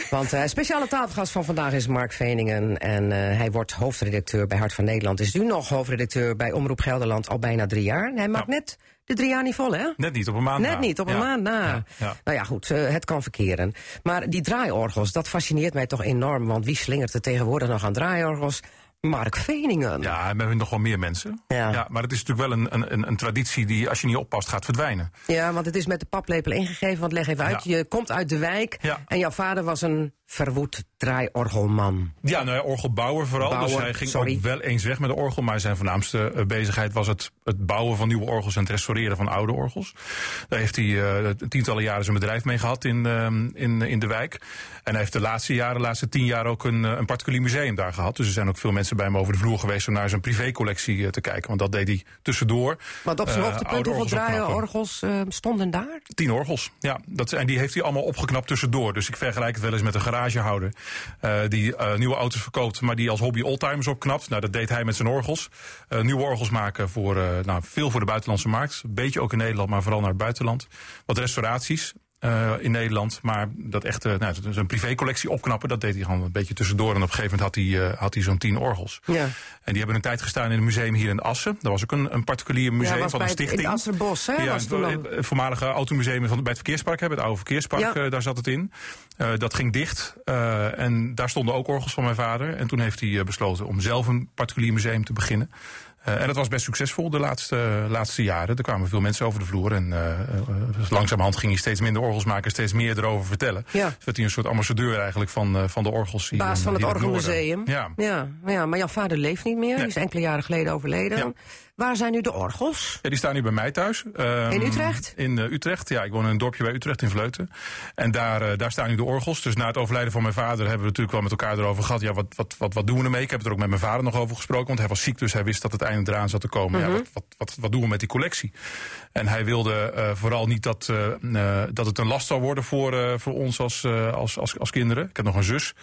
Want uh, speciale tafelgast van vandaag is Mark Veningen. En uh, hij wordt hoofdredacteur bij Hart van Nederland. Is nu nog hoofdredacteur bij Omroep Gelderland al bijna drie jaar. En hij maakt Ja. net de drie jaar niet vol, hè? Net niet op een maand Net na. niet, op een Ja. maand na. Ja, ja. Nou ja, goed, eh, het kan verkeren. Maar die draaiorgels, dat fascineert mij toch enorm. Want wie slingert er tegenwoordig nog aan draaiorgels? Mark Veningen. Ja, en we hebben nog wel meer mensen. Ja. maar het is natuurlijk wel een, een, een, een traditie die, als je niet oppast, gaat verdwijnen. Ja, want het is met de paplepel ingegeven. Want leg even uit, Ja. je komt uit de wijk. Ja. En jouw vader was een verwoed draaiorgelman. Ja, nou ja, orgelbouwer vooral. Bouwer, dus hij ging sorry. ook wel eens weg met de orgel. Maar zijn voornaamste eh, bezigheid was het, het bouwen van nieuwe orgels en het restaureren van oude orgels. Daar heeft hij eh, tientallen jaren zijn bedrijf mee gehad in, ehm, in, in de wijk. En hij heeft de laatste jaren, de laatste tien jaar ook een, eh, een particulier museum daar gehad. Dus er zijn ook veel mensen bij hem over de vloer geweest om naar zijn privécollectie te kijken. Want dat deed hij tussendoor. Want op zijn Eh, hoogtepunt, hoeveel draaiorgels eh, stonden daar? Tien orgels, ja. Dat, en die heeft hij allemaal opgeknapt tussendoor. Dus ik vergelijk het wel eens met een eh, die eh, nieuwe auto's verkoopt, maar die als hobby oldtimers opknapt. Nou, dat deed hij met zijn orgels. Eh, nieuwe orgels maken voor, nou, veel voor de buitenlandse markt. Een beetje ook in Nederland, maar vooral naar het buitenland. Wat restauraties. Eh, in Nederland, maar dat echte, nou, zijn privécollectie opknappen, dat deed hij gewoon een beetje tussendoor. En op een gegeven moment had hij, eh, had hij zo'n tien orgels. Ja. En die hebben een tijd gestaan in een museum hier in Assen. Dat was ook een, een particulier museum ja, van een het- in stichting. het Asserbos, hè? Ja, was het, het voormalige automuseum van, bij het verkeerspark, hè, bij het oude verkeerspark, Ja. eh, daar zat het in. Eh, dat ging dicht eh, en daar stonden ook orgels van mijn vader. En toen heeft hij eh, besloten om zelf een particulier museum te beginnen. Eh, en dat was best succesvol de laatste, laatste jaren. Er kwamen veel mensen over de vloer. En dus langzamerhand ging hij steeds minder orgels maken, steeds meer erover vertellen. Ja. Dus werd hij een soort ambassadeur eigenlijk van, van de orgels. hier Baas van het. Orgelmuseum. Ja. Ja, ja, maar jouw vader leeft niet meer. Nee. Die is enkele jaren geleden overleden. Ja. Waar zijn nu de orgels? Ja, die staan nu bij mij thuis. Ehm, In Utrecht? In eh, Utrecht, ja. Ik woon in een dorpje bij Utrecht in Vleuten. En daar, eh, daar staan nu de orgels. Dus na het overlijden van mijn vader hebben we natuurlijk wel met elkaar erover gehad. Ja, wat, wat, wat, wat doen we ermee? Ik heb het er ook met mijn vader nog over gesproken. Want hij was ziek, dus hij wist dat het einde eraan zat te komen. Mhm. ja, wat, wat, wat, wat doen we met die collectie? En hij wilde eh, vooral niet dat, dat het een last zou worden voor, voor ons als, als, als, als kinderen. Ik heb nog een zus.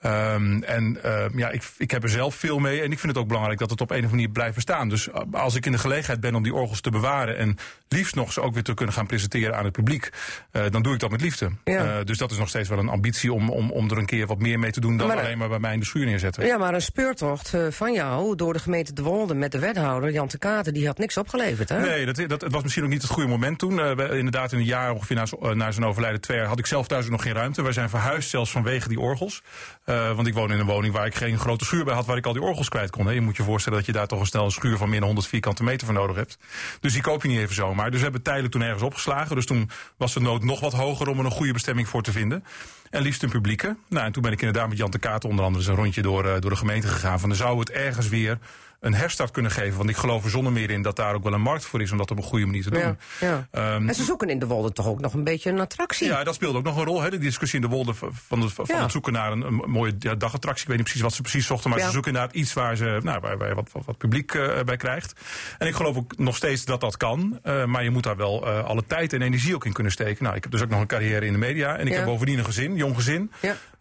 Ehm, en ehm, ja, ik, ik heb er zelf veel mee. En ik vind het ook belangrijk dat het op een of andere manier blijft bestaan. Dus uh, als ik in de gelegenheid ben om die orgels te bewaren. en liefst nog ze ook weer te kunnen gaan presenteren aan het publiek. eh, dan doe ik dat met liefde. Ja. Eh, dus dat is nog steeds wel een ambitie om, om, om er een keer wat meer mee te doen. dan Maar- alleen maar bij mij in de schuur neerzetten. Ja, maar een speurtocht eh, van jou door de gemeente De Wolde met de wethouder Jan de Katen, die had niks opgeleverd, hè? Nee, dat, dat, het was misschien ook niet het goede moment toen. Eh, inderdaad, in een jaar ongeveer na, eh, na zijn overlijden, twee jaar, had ik zelf thuis ook nog geen ruimte. Wij zijn verhuisd zelfs vanwege die orgels. Eh, want ik woon in een woning waar ik geen grote schuur bij had, waar ik al die orgels kwijt kon. Hè. Je moet je voorstellen dat je daar toch een snel een schuur van meer dan 100 vierkante meter voor nodig hebt. Dus die koop je niet even zomaar. Dus we hebben tijdelijk toen ergens opgeslagen. Dus toen was de nood nog wat hoger om er een goede bestemming voor te vinden. En liefst een publieke. Nou, en toen ben ik inderdaad met Jan de Kaat onder andere eens een rondje door, eh, door de gemeente gegaan. Van, dan zou het ergens weer een herstart kunnen geven. Want ik geloof er zonder meer in dat daar ook wel een markt voor is om dat op een goede manier te doen. Ja, ja. Ehm, en ze zoeken in de Wolde toch ook nog een beetje een attractie. ja, dat speelde ook nog een rol. Hè? De discussie in de Wolde van, het, van Ja. het zoeken naar een, een mooie dagattractie. Ik weet niet precies wat ze precies zochten. Maar ze zoeken inderdaad iets waar, ze, nou, waar, wat, wat, wat publiek eh, bij krijgt. En ik geloof ook nog steeds dat dat kan. Eh, maar je moet daar wel eh, alle tijd en energie ook in kunnen steken. Nou, ik heb dus ook nog een carrière in de media. En ik heb bovendien een gezin, jong gezin.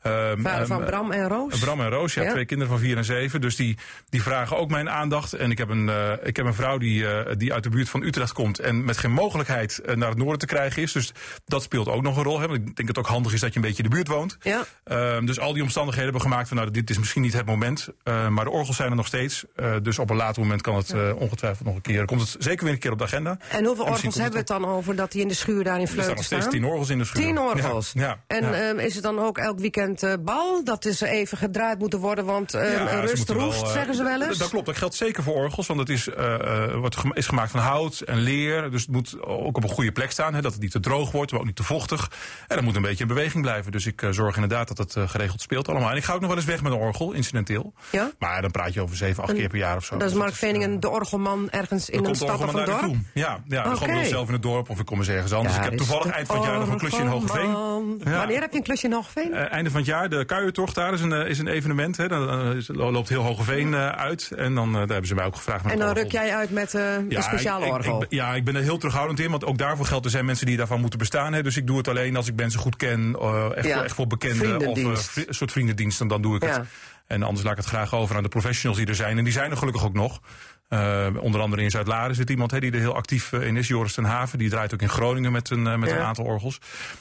Vader van Bram en Roos. Bram en Roos, ja, Ja. twee kinderen van vier en zeven. Dus die, die vragen ook mijn aandacht. En ik heb een, eh, ik heb een vrouw die, eh, die uit de buurt van Utrecht komt. En met geen mogelijkheid eh, naar het noorden te krijgen is. Dus dat speelt ook nog een rol. Hè. Want ik denk dat het ook handig is dat je een beetje in de buurt woont. Ja. Ehm, dus al die omstandigheden hebben gemaakt van nou, dit is misschien niet het moment. maar de orgels zijn er nog steeds. Dus op een later moment kan het ongetwijfeld nog een keer. Komt het zeker weer een keer op de agenda. En hoeveel En orgels hebben we het dan over dat die in de schuur daar in Er staan nog steeds staan? tien orgels in de schuur. Tien orgels. Ja, ja, en is het dan ook elk weekend eh, bal? Dat is even gedraaid moeten worden, want ehm, Ja, rust wel, roest, eh, zeggen ze wel eens. Dat klopt, dat geldt zeker voor orgels. Want het is, eh, eh, wordt is gemaakt van hout en leer. Dus het moet ook op een goede plek staan. Hè, dat het niet te droog wordt, maar ook niet te vochtig. En dat moet een beetje in beweging blijven. Dus ik eh, zorg inderdaad dat het eh, geregeld speelt allemaal. En ik ga ook nog wel eens weg met een orgel, incidenteel. Ja? Maar dan praat je over zeven, acht keer per jaar of zo. Dat is Dus Mark Veningen, de orgelman, ergens in een komt de stad of orgelman een dorp? toe. Ja, ja Oké. gewoon zelf in het dorp of ik kom eens ergens anders. Ik heb is toevallig de eind van het jaar nog een klusje in orgelman. Ja. Wanneer heb je een klusje in Hogeveen? Eh, einde van het jaar, de Kuiertocht daar is een, eh, is een evenement. Hè. Dan eh, loopt heel Hogeveen eh uit. En dan daar hebben ze mij ook gevraagd. en dan ruk jij uit met een speciale ik- orgel. ik- ja, ik ben er heel terughoudend in. Want ook daarvoor geldt, er zijn mensen die daarvan moeten bestaan. Hè, dus ik doe het alleen als ik mensen goed ken. echt, Ja, voor, echt voor bekenden. Of een soort vriendendienst. En dan doe ik Ja. het. En anders laat ik het graag over aan de professionals die er zijn. En die zijn er gelukkig ook nog. Eh, onder andere in Zuid-Laren zit iemand hè, die er heel actief eh, in is. Joris ten Haven. Die draait ook in Groningen met een, eh, met Ja. een aantal orgels.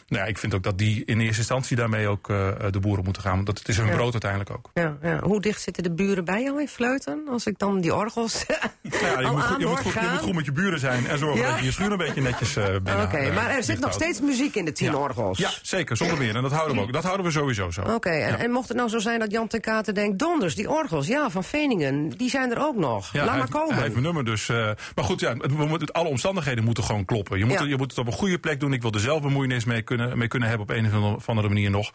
Nou ja, ik vind ook dat die in eerste instantie daarmee ook de boeren moeten gaan. Want dat, het is hun Ja. brood uiteindelijk ook. Ja, ja. Hoe dicht zitten de buren bij jou in Fleuten? Als ik dan die orgels Nou ja, je, moet, goed- je, moet goed, je gaan. moet goed met je buren zijn. En zorgen dat je je schuur een beetje netjes binnen Oké, maar er zit nog steeds muziek in de tien orgels. Ja, zeker, zonder meer. En dat houden we ook. Dat houden we sowieso zo. Oké, en, en mocht het nou zo zijn dat Jan ten Katen denkt... donders, die orgels, ja, van Veningen, die zijn er ook nog. Ja, Laat maar komen. Hij heeft mijn nummer dus. eh, maar goed, ja, het, we moeten, alle omstandigheden moeten gewoon kloppen. Je moet, Ja. je moet het op een goede plek doen. Ik wil er zelf bemoeienis mee kunnen, mee kunnen hebben op een of andere manier nog.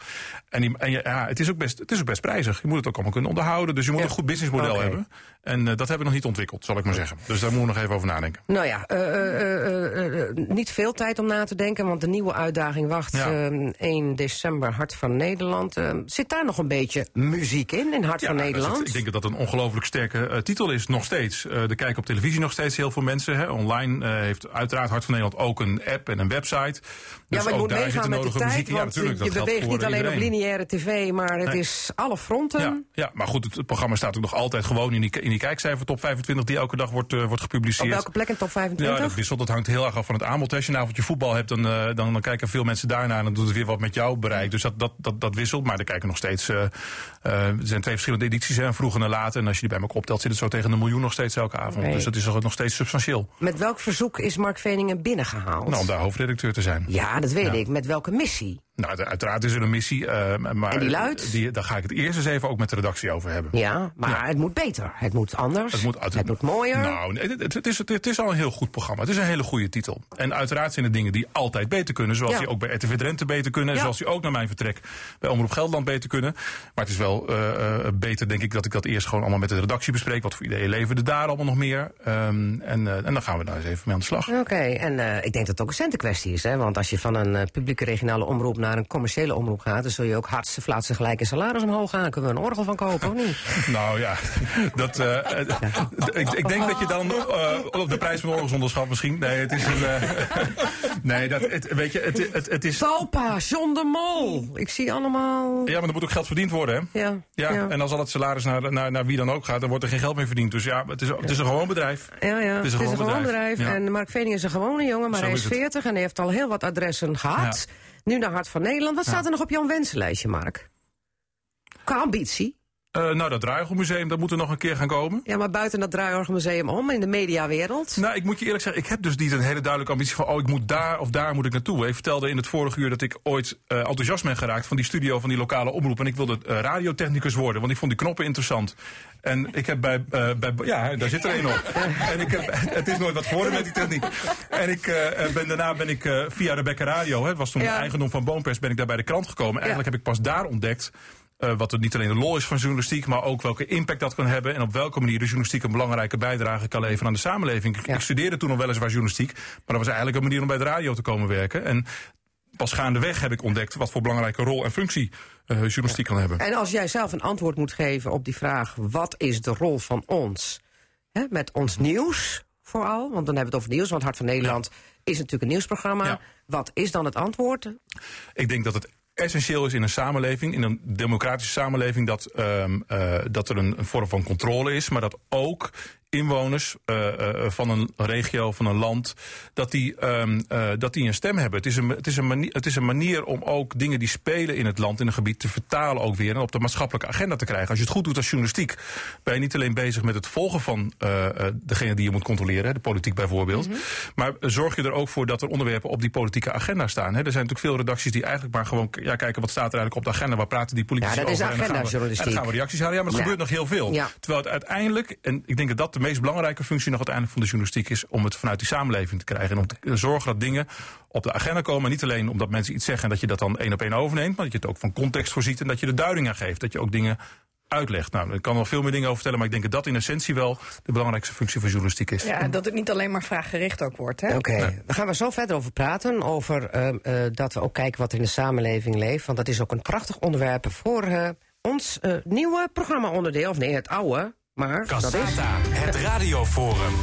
En, die, en ja, het, is ook best, het is ook best prijzig. Je moet het ook allemaal kunnen onderhouden. Dus je moet Ja. een goed businessmodel hebben. En eh, dat hebben we nog niet ontwikkeld, zal ik maar zeggen. Dus daar moeten we nog even over nadenken. Nou ja, eh, niet veel tijd om na te denken, want de nieuwe uitdaging wacht Ja. eh, 1 december, Hart van Nederland. Eh, zit daar nog een beetje muziek in, in Hart van het- Nederland? ik denk dat dat een ongelooflijk sterke titel is, nog steeds. Eh er kijken op televisie nog steeds heel veel mensen. Hè. Online eh, heeft uiteraard Hart van Nederland ook een app en een website. Dus ja, maar je moet meegaan met de tijd, muziek. Ja, want je beweegt niet alleen op lineaire tv, maar het Nee. is alle fronten. Ja, ja, maar goed, het, programma staat ook nog altijd gewoon in die, in die kijkcijfer top 25 die elke dag wordt, eh, wordt Op gepubliceerd. welke plek in top 25? Ja, dat wisselt. Dat hangt heel erg af van het aanbod. Als je een avondje voetbal hebt, dan, eh, dan, dan kijken veel mensen daarnaar. En dan doet het weer wat met jouw bereik. Dus dat, dat, dat, dat wisselt. Maar er kijken nog steeds. eh, eh, er zijn twee verschillende edities, hè, vroeger en later. En als je die bij elkaar optelt, zit het zo tegen een miljoen nog steeds elke avond. Nee. Dus dat is nog nog steeds substantieel. Met welk verzoek is Mark Veningen binnengehaald? Nou, om daar hoofdredacteur te zijn. Ja, dat weet Ja. ik. Met welke missie? Nou, uiteraard is er een missie. eh, maar En die luidt? Die, daar ga ik het eerst eens even ook met de redactie over hebben. Ja, maar Ja. het moet beter. Het moet anders. Het moet, uit- mooier. Nou, het, het, is, het is al een heel goed programma. Het is een hele goede titel. En uiteraard zijn er dingen die altijd beter kunnen. Zoals Ja. die ook bij RTV Drenthe beter kunnen. Ja. Zoals die ook naar mijn vertrek bij Omroep Gelderland beter kunnen. Maar het is wel eh, eh, beter, denk ik, dat ik dat eerst gewoon allemaal met de redactie bespreek. Wat voor ideeën leveren daar allemaal nog meer? Ehm, en, en dan gaan we daar eens even mee aan de slag. Oké, en ik denk dat het ook een centenkwestie is. Hè? Want als je van een publieke regionale omroep naar een commerciële omroep gaat... dan zul je ook hartstikke flaatsen gelijk in salaris omhoog gaan. Kunnen we een orgel van kopen, of niet? Nou ja, dat, eh, eh, ik, ik denk dat je dan eh, de prijs van orgels onderschat misschien. Nee, het is een... nee, dat, het, weet je, het, het, het is... Talpa, John de Mol. Ik zie allemaal... Ja, maar er moet ook geld verdiend worden, hè? Ja, Ja, ja. en als al het salaris naar, naar, naar wie dan ook gaat, dan wordt er geen geld meer verdiend. Dus ja, het is, het is een gewoon bedrijf. Ja, ja. Het is een gewoon bedrijf. bedrijf. Ja. En Mark Vening is een gewone jongen, maar Zo hij is is het. 40 en hij heeft al heel wat adressen gehad. Nu naar Hart van Nederland. Wat staat er nog op jouw wensenlijstje, Mark? Qua ambitie. Eh, nou, dat Draaiorgelmuseum, dat moet er nog een keer gaan komen. Ja, maar buiten dat Draaiorgelmuseum om, in de mediawereld. Nou, ik moet je eerlijk zeggen, ik heb dus niet een hele duidelijke ambitie van... oh, ik moet daar of daar moet ik naartoe. Ik vertelde in het vorige uur dat ik ooit eh, enthousiast ben geraakt... van die studio van die lokale omroep. En ik wilde eh, radiotechnicus worden, want ik vond die knoppen interessant. En ik heb bij... eh, bij ja, daar zit er één op. en ik heb, het is nooit wat geworden met die techniek. En ik eh, ben, daarna ben ik eh, via Rebecca Radio... Hè, het was toen Ja. eigendom van Boompers, ben ik daar bij de krant gekomen. Eigenlijk heb ik pas daar ontdekt Eh, wat er niet alleen de lol is van journalistiek, maar ook welke impact dat kan hebben. En op welke manier de journalistiek een belangrijke bijdrage kan leveren aan de samenleving. Ja. Ik studeerde toen nog weliswaar journalistiek, maar dat was eigenlijk een manier om bij de radio te komen werken. En pas gaandeweg heb ik ontdekt wat voor belangrijke rol en functie eh, journalistiek kan hebben. En als jij zelf een antwoord moet geven op die vraag: wat is de rol van ons? Hè, met ons nieuws vooral, want dan hebben we het over nieuws, want Hart van Nederland is natuurlijk een nieuwsprogramma. Ja. Wat is dan het antwoord? Ik denk dat het essentieel is in een samenleving, in een democratische samenleving, dat, ehm, eh, dat er een, een vorm van controle is, maar dat ook inwoners eh, eh, van een regio, van een land, dat die, ehm, eh, dat die een stem hebben. Het is een, het, is een manier, het is een manier om ook dingen die spelen in het land, in een gebied, te vertalen ook weer en op de maatschappelijke agenda te krijgen. Als je het goed doet als journalistiek, ben je niet alleen bezig met het volgen van eh, eh, degene die je moet controleren, de politiek bijvoorbeeld, maar zorg je er ook voor dat er onderwerpen op die politieke agenda staan. Hè. Er zijn natuurlijk veel redacties die eigenlijk maar gewoon ja, kijken wat staat er eigenlijk op de agenda, waar praten die politici Ja, dat is over. en dan gaan we- dan gaan we reacties halen. Ja, maar er Ja. gebeurt nog heel veel. Ja. Terwijl het uiteindelijk, en ik denk dat dat de meest belangrijke functie nog uiteindelijk van de journalistiek is, om het vanuit die samenleving te krijgen. En om te zorgen dat dingen op de agenda komen. En niet alleen omdat mensen iets zeggen en dat je dat dan één op één overneemt, maar dat je het ook van context voorziet en dat je er duiding aan geeft. Dat je ook dingen uitlegt. Nou, ik kan er nog veel meer dingen over vertellen, maar ik denk dat dat in essentie wel de belangrijkste functie van journalistiek is. Ja, dat het niet alleen maar vraaggericht ook wordt. Hè? Oké, daar gaan we zo verder over praten. Over ehm, eh, dat we ook kijken wat er in de samenleving leeft. Want dat is ook een prachtig onderwerp voor eh, ons eh, nieuwe programma-onderdeel. Of nee, het oude. Maar dat is Cassata, het radioforum.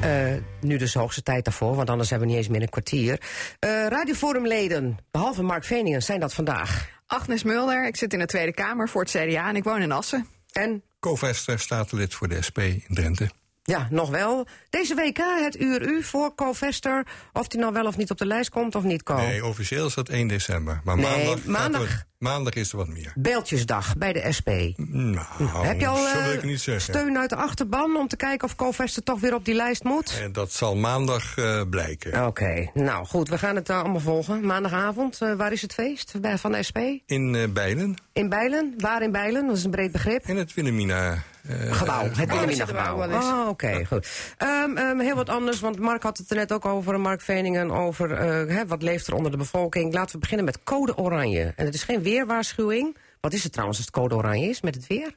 eh, nu dus de hoogste tijd daarvoor. Want anders hebben we niet eens meer een kwartier. Eh Radioforumleden, behalve Mark Veningen, zijn dat vandaag. Agnes Mulder, ik zit in de Tweede Kamer voor het CDA en ik woon in Assen. En Co-Vester, statenlid voor de SP in Drenthe. Ja, nog wel. Deze week hè, het uur u voor Co-Vester. Of die nou wel of niet op de lijst komt of niet, Co. Nee, officieel is dat 1 december. Maar Nee, maandag, er- maandag. is er wat meer. Beeldjesdag bij de SP. Nou, Heb je al eh, ik niet zeggen. steun uit de achterban om te kijken of Co-Vester toch weer op die lijst moet? En dat zal maandag eh, blijken. Oké, nou goed, we gaan het eh, allemaal volgen. Maandagavond, eh, waar is het feest bij, van de SP? In eh Bijlen, In Bijlen? Waar in Bijlen? Dat is een breed begrip. in het Wilhelmina eh, Gebouw, het gebouw. Wilhelmina zitten we gebouw. ook wel eens. Oh, oké, goed. Ehm, ehm, heel wat anders, want Mark had het er net ook over, Mark Veningen, over eh, wat leeft er onder de bevolking. Laten we beginnen met code oranje. En het is geen weerwaarschuwing. Wat is het trouwens als het code oranje is met het weer?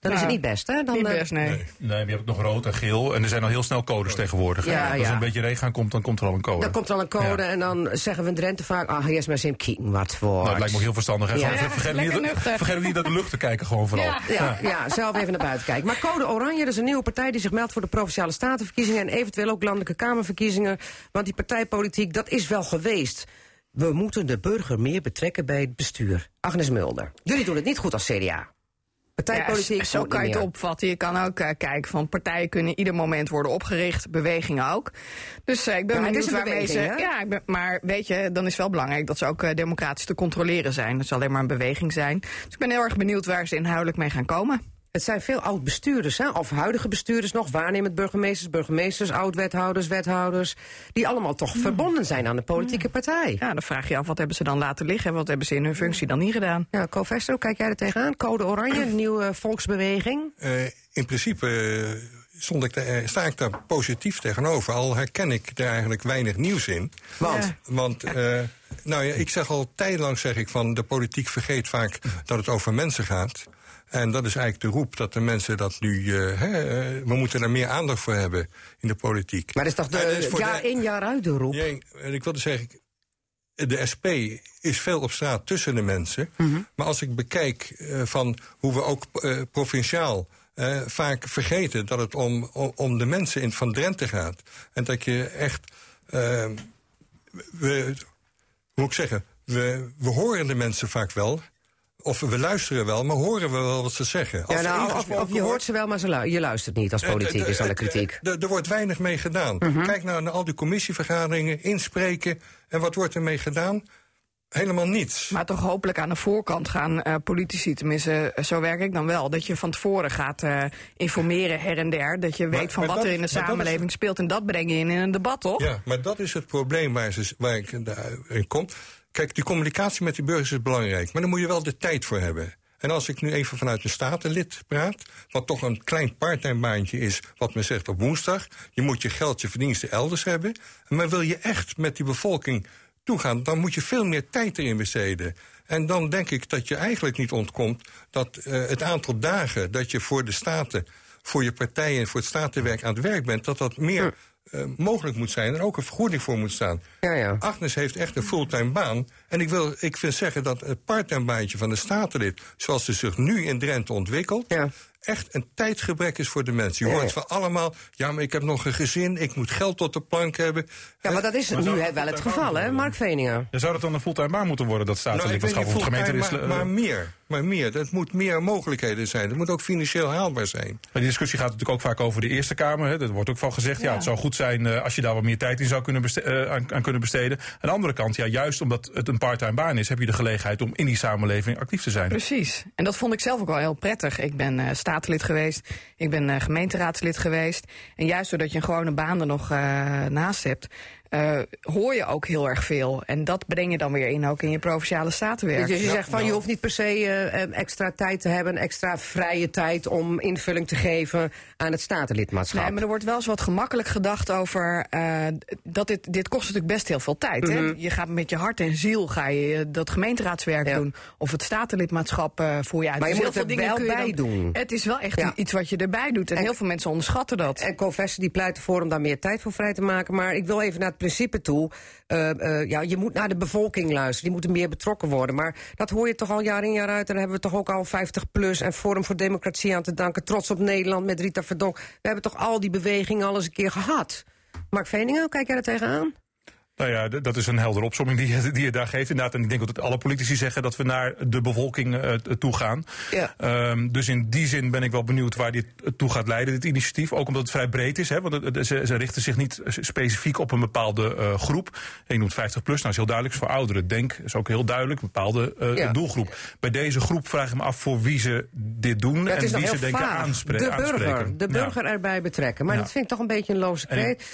Dan is het Nou, niet best, hè? Dan, Niet eh, best, nee. Nee. Nee, je hebt nog rood en geel. En er zijn al heel snel codes tegenwoordig. Ja, Als ja. er een beetje regen aankomt, dan komt er al een code. Dan komt er al een code Ja. en dan zeggen we in Drenthe vaak... ah, eerst maar eens even kijken wat voor. Nou, het lijkt me ook heel verstandig. Hè? Vergeet, niet, vergeet niet naar de lucht te kijken, gewoon vooral. Ja. Ja, ja, zelf even naar buiten kijken. Maar Code Oranje, dat is een nieuwe partij die zich meldt voor de Provinciale Statenverkiezingen en eventueel ook landelijke Kamerverkiezingen. Want die partijpolitiek, dat is wel geweest. We moeten de burger meer betrekken bij het bestuur. Agnes Mulder. Jullie doen het niet goed als CDA. Partijpolitiek. Ja, zo kan je het opvatten. Je kan ook eh, kijken van partijen kunnen ieder moment worden opgericht, bewegingen ook. Dus eh, ik ben Ja, benieuwd waarmee ze. Ja, ik ben, maar weet je, dan is wel belangrijk dat ze ook eh, democratisch te controleren zijn. Dat zal alleen maar een beweging zijn. Dus ik ben heel erg benieuwd waar ze inhoudelijk mee gaan komen. Het zijn veel oud-bestuurders, hè? of huidige bestuurders nog, waarnemend burgemeesters, burgemeesters, oud-wethouders, wethouders, die allemaal toch Hmm. verbonden zijn aan de politieke partij. Ja, dan vraag je je af wat hebben ze dan laten liggen en wat hebben ze in hun functie dan niet gedaan. Ja, Co-Vester, hoe kijk jij er tegenaan? Code Oranje, een nieuwe volksbeweging. Eh, in principe eh, stond ik daar- eh, sta ik daar positief tegenover. Al herken ik er eigenlijk weinig nieuws in. Want? Ja. Want, eh, nou ja, ik zeg al tijdelang zeg ik van de politiek vergeet vaak dat het over mensen gaat. En dat is eigenlijk de roep dat de mensen dat nu. eh, hè, eh, we moeten er meer aandacht voor hebben in de politiek. Maar dat is toch de, is jaar de- in jaar uit de roep? Ja, en ik wilde zeggen, de SP is veel op straat tussen de mensen. Maar als ik bekijk eh, van hoe we ook provinciaal vaak vergeten dat het om, om, om de mensen in van Drenthe gaat. En dat je echt. we, hoe moet ik zeggen? We, we horen de mensen vaak wel. Of we luisteren wel, maar horen we wel wat ze zeggen. Ja, nou, of, je hoort ze wel, maar ze lu- je luistert niet als politiek, eh, is dan de eh, kritiek. eh, Er er wordt weinig mee gedaan. Kijk nou naar al die commissievergaderingen, inspreken. En wat wordt er mee gedaan? Helemaal niets. Maar toch hopelijk aan de voorkant gaan eh, politici, tenminste, zo werk ik dan wel. Dat je van tevoren gaat eh, informeren her en der. Dat je Maar- weet van maar wat dat- er in de is- samenleving speelt. En dat breng je in in een debat, toch? Ja, maar dat is het probleem waar, ze, waar ik daar in kom. Kijk, die communicatie met die burgers is belangrijk. Maar daar moet je wel de tijd voor hebben. En als ik nu even vanuit een statenlid praat, wat toch een klein parttime baantje is, wat men zegt op woensdag, je moet je geld, je verdiensten elders hebben. Maar wil je echt met die bevolking toegaan, dan moet je veel meer tijd erin besteden. En dan denk ik dat je eigenlijk niet ontkomt dat uh, het aantal dagen dat je voor de staten, voor je partijen en voor het statenwerk aan het werk bent, dat dat meer uh, mogelijk moet zijn en ook een vergoeding voor moet staan. Ja, ja. Agnes heeft echt een fulltime baan. En ik wil ik vind zeggen dat het parttime baantje van de statenlid, zoals ze zich nu in Drenthe ontwikkelt, Ja. echt een tijdgebrek is voor de mensen. Je Ja, hoort ja. van allemaal, ja, maar ik heb nog een gezin, ik moet geld tot de plank hebben. Ja, maar dat is Maar nu dat wel het geval, hè? Mark Veningen? Zou dat dan een fulltime baan moeten worden, dat Nou, ik weet staatslidmaatschap niet of gemeente maar, maar meer. Maar meer. Dat moet meer mogelijkheden zijn. Het moet ook financieel haalbaar zijn. Maar die discussie gaat natuurlijk ook vaak over de Eerste Kamer. Hè. Er wordt ook van gezegd, ja. het zou goed zijn eh, als je daar wat meer tijd in zou kunnen eh, aan, aan kunnen besteden. Aan de andere kant, ja, juist omdat het een parttime baan is, heb je de gelegenheid om in die samenleving actief te zijn. Precies. En dat vond ik zelf ook wel heel prettig. Ik ben eh statenlid geweest, ik ben eh, gemeenteraadslid geweest. En juist doordat je een gewone baan er nog eh, naast hebt, eh, hoor je ook heel erg veel. En dat breng je dan weer in, ook in je provinciale statenwerk. Dus je zegt van, je hoeft niet per se eh, eh, extra tijd te hebben, extra vrije tijd om invulling te geven aan het statenlidmaatschap. Nee, maar er wordt wel eens wat gemakkelijk gedacht over uh, dat dit, dit kost natuurlijk best heel veel tijd. hè? Je gaat met je hart en ziel ga je dat gemeenteraadswerk Mhm. Ja. doen. Of het statenlidmaatschap uh, voer je uit. Maar je Dus moet heel het er veel wel bij dan- doen. Het is wel echt Ja. iets wat je erbij doet. En, En- heel veel mensen onderschatten dat. En Coveste die pleit ervoor om daar meer tijd voor vrij te maken. Maar ik wil even naar principe toe. Eh, eh, ja, je moet naar de bevolking luisteren. Die moeten meer betrokken worden. Maar dat hoor je toch al jaar in jaar uit. En daar hebben we toch ook al 50 plus en Forum voor Democratie aan te danken. Trots op Nederland met Rita Verdonk. We hebben toch al die bewegingen al eens een keer gehad. Mark Veningen, hoe kijk jij er tegenaan? Nou ja, dat is een heldere opzomming die, je- die je daar geeft. Inderdaad, en ik denk dat alle politici zeggen dat we naar de bevolking eh, toe gaan. Ja. Ehm, dus in die zin ben ik wel benieuwd waar dit toe gaat leiden, dit initiatief. Ook omdat het vrij breed is. Hè, want het- ze, ze richten zich niet specifiek op een bepaalde eh, groep. Je noemt 50 plus, nou is heel duidelijk. Is voor ouderen, denk, is ook heel duidelijk, een bepaalde eh, Ja. doelgroep. Bij deze groep vraag ik me af voor wie ze dit doen. Ja, en wie ze denken vaag. aanspre- de burger, aanspreken. de burger erbij betrekken. Maar dat vind ik toch een beetje een loze kreet.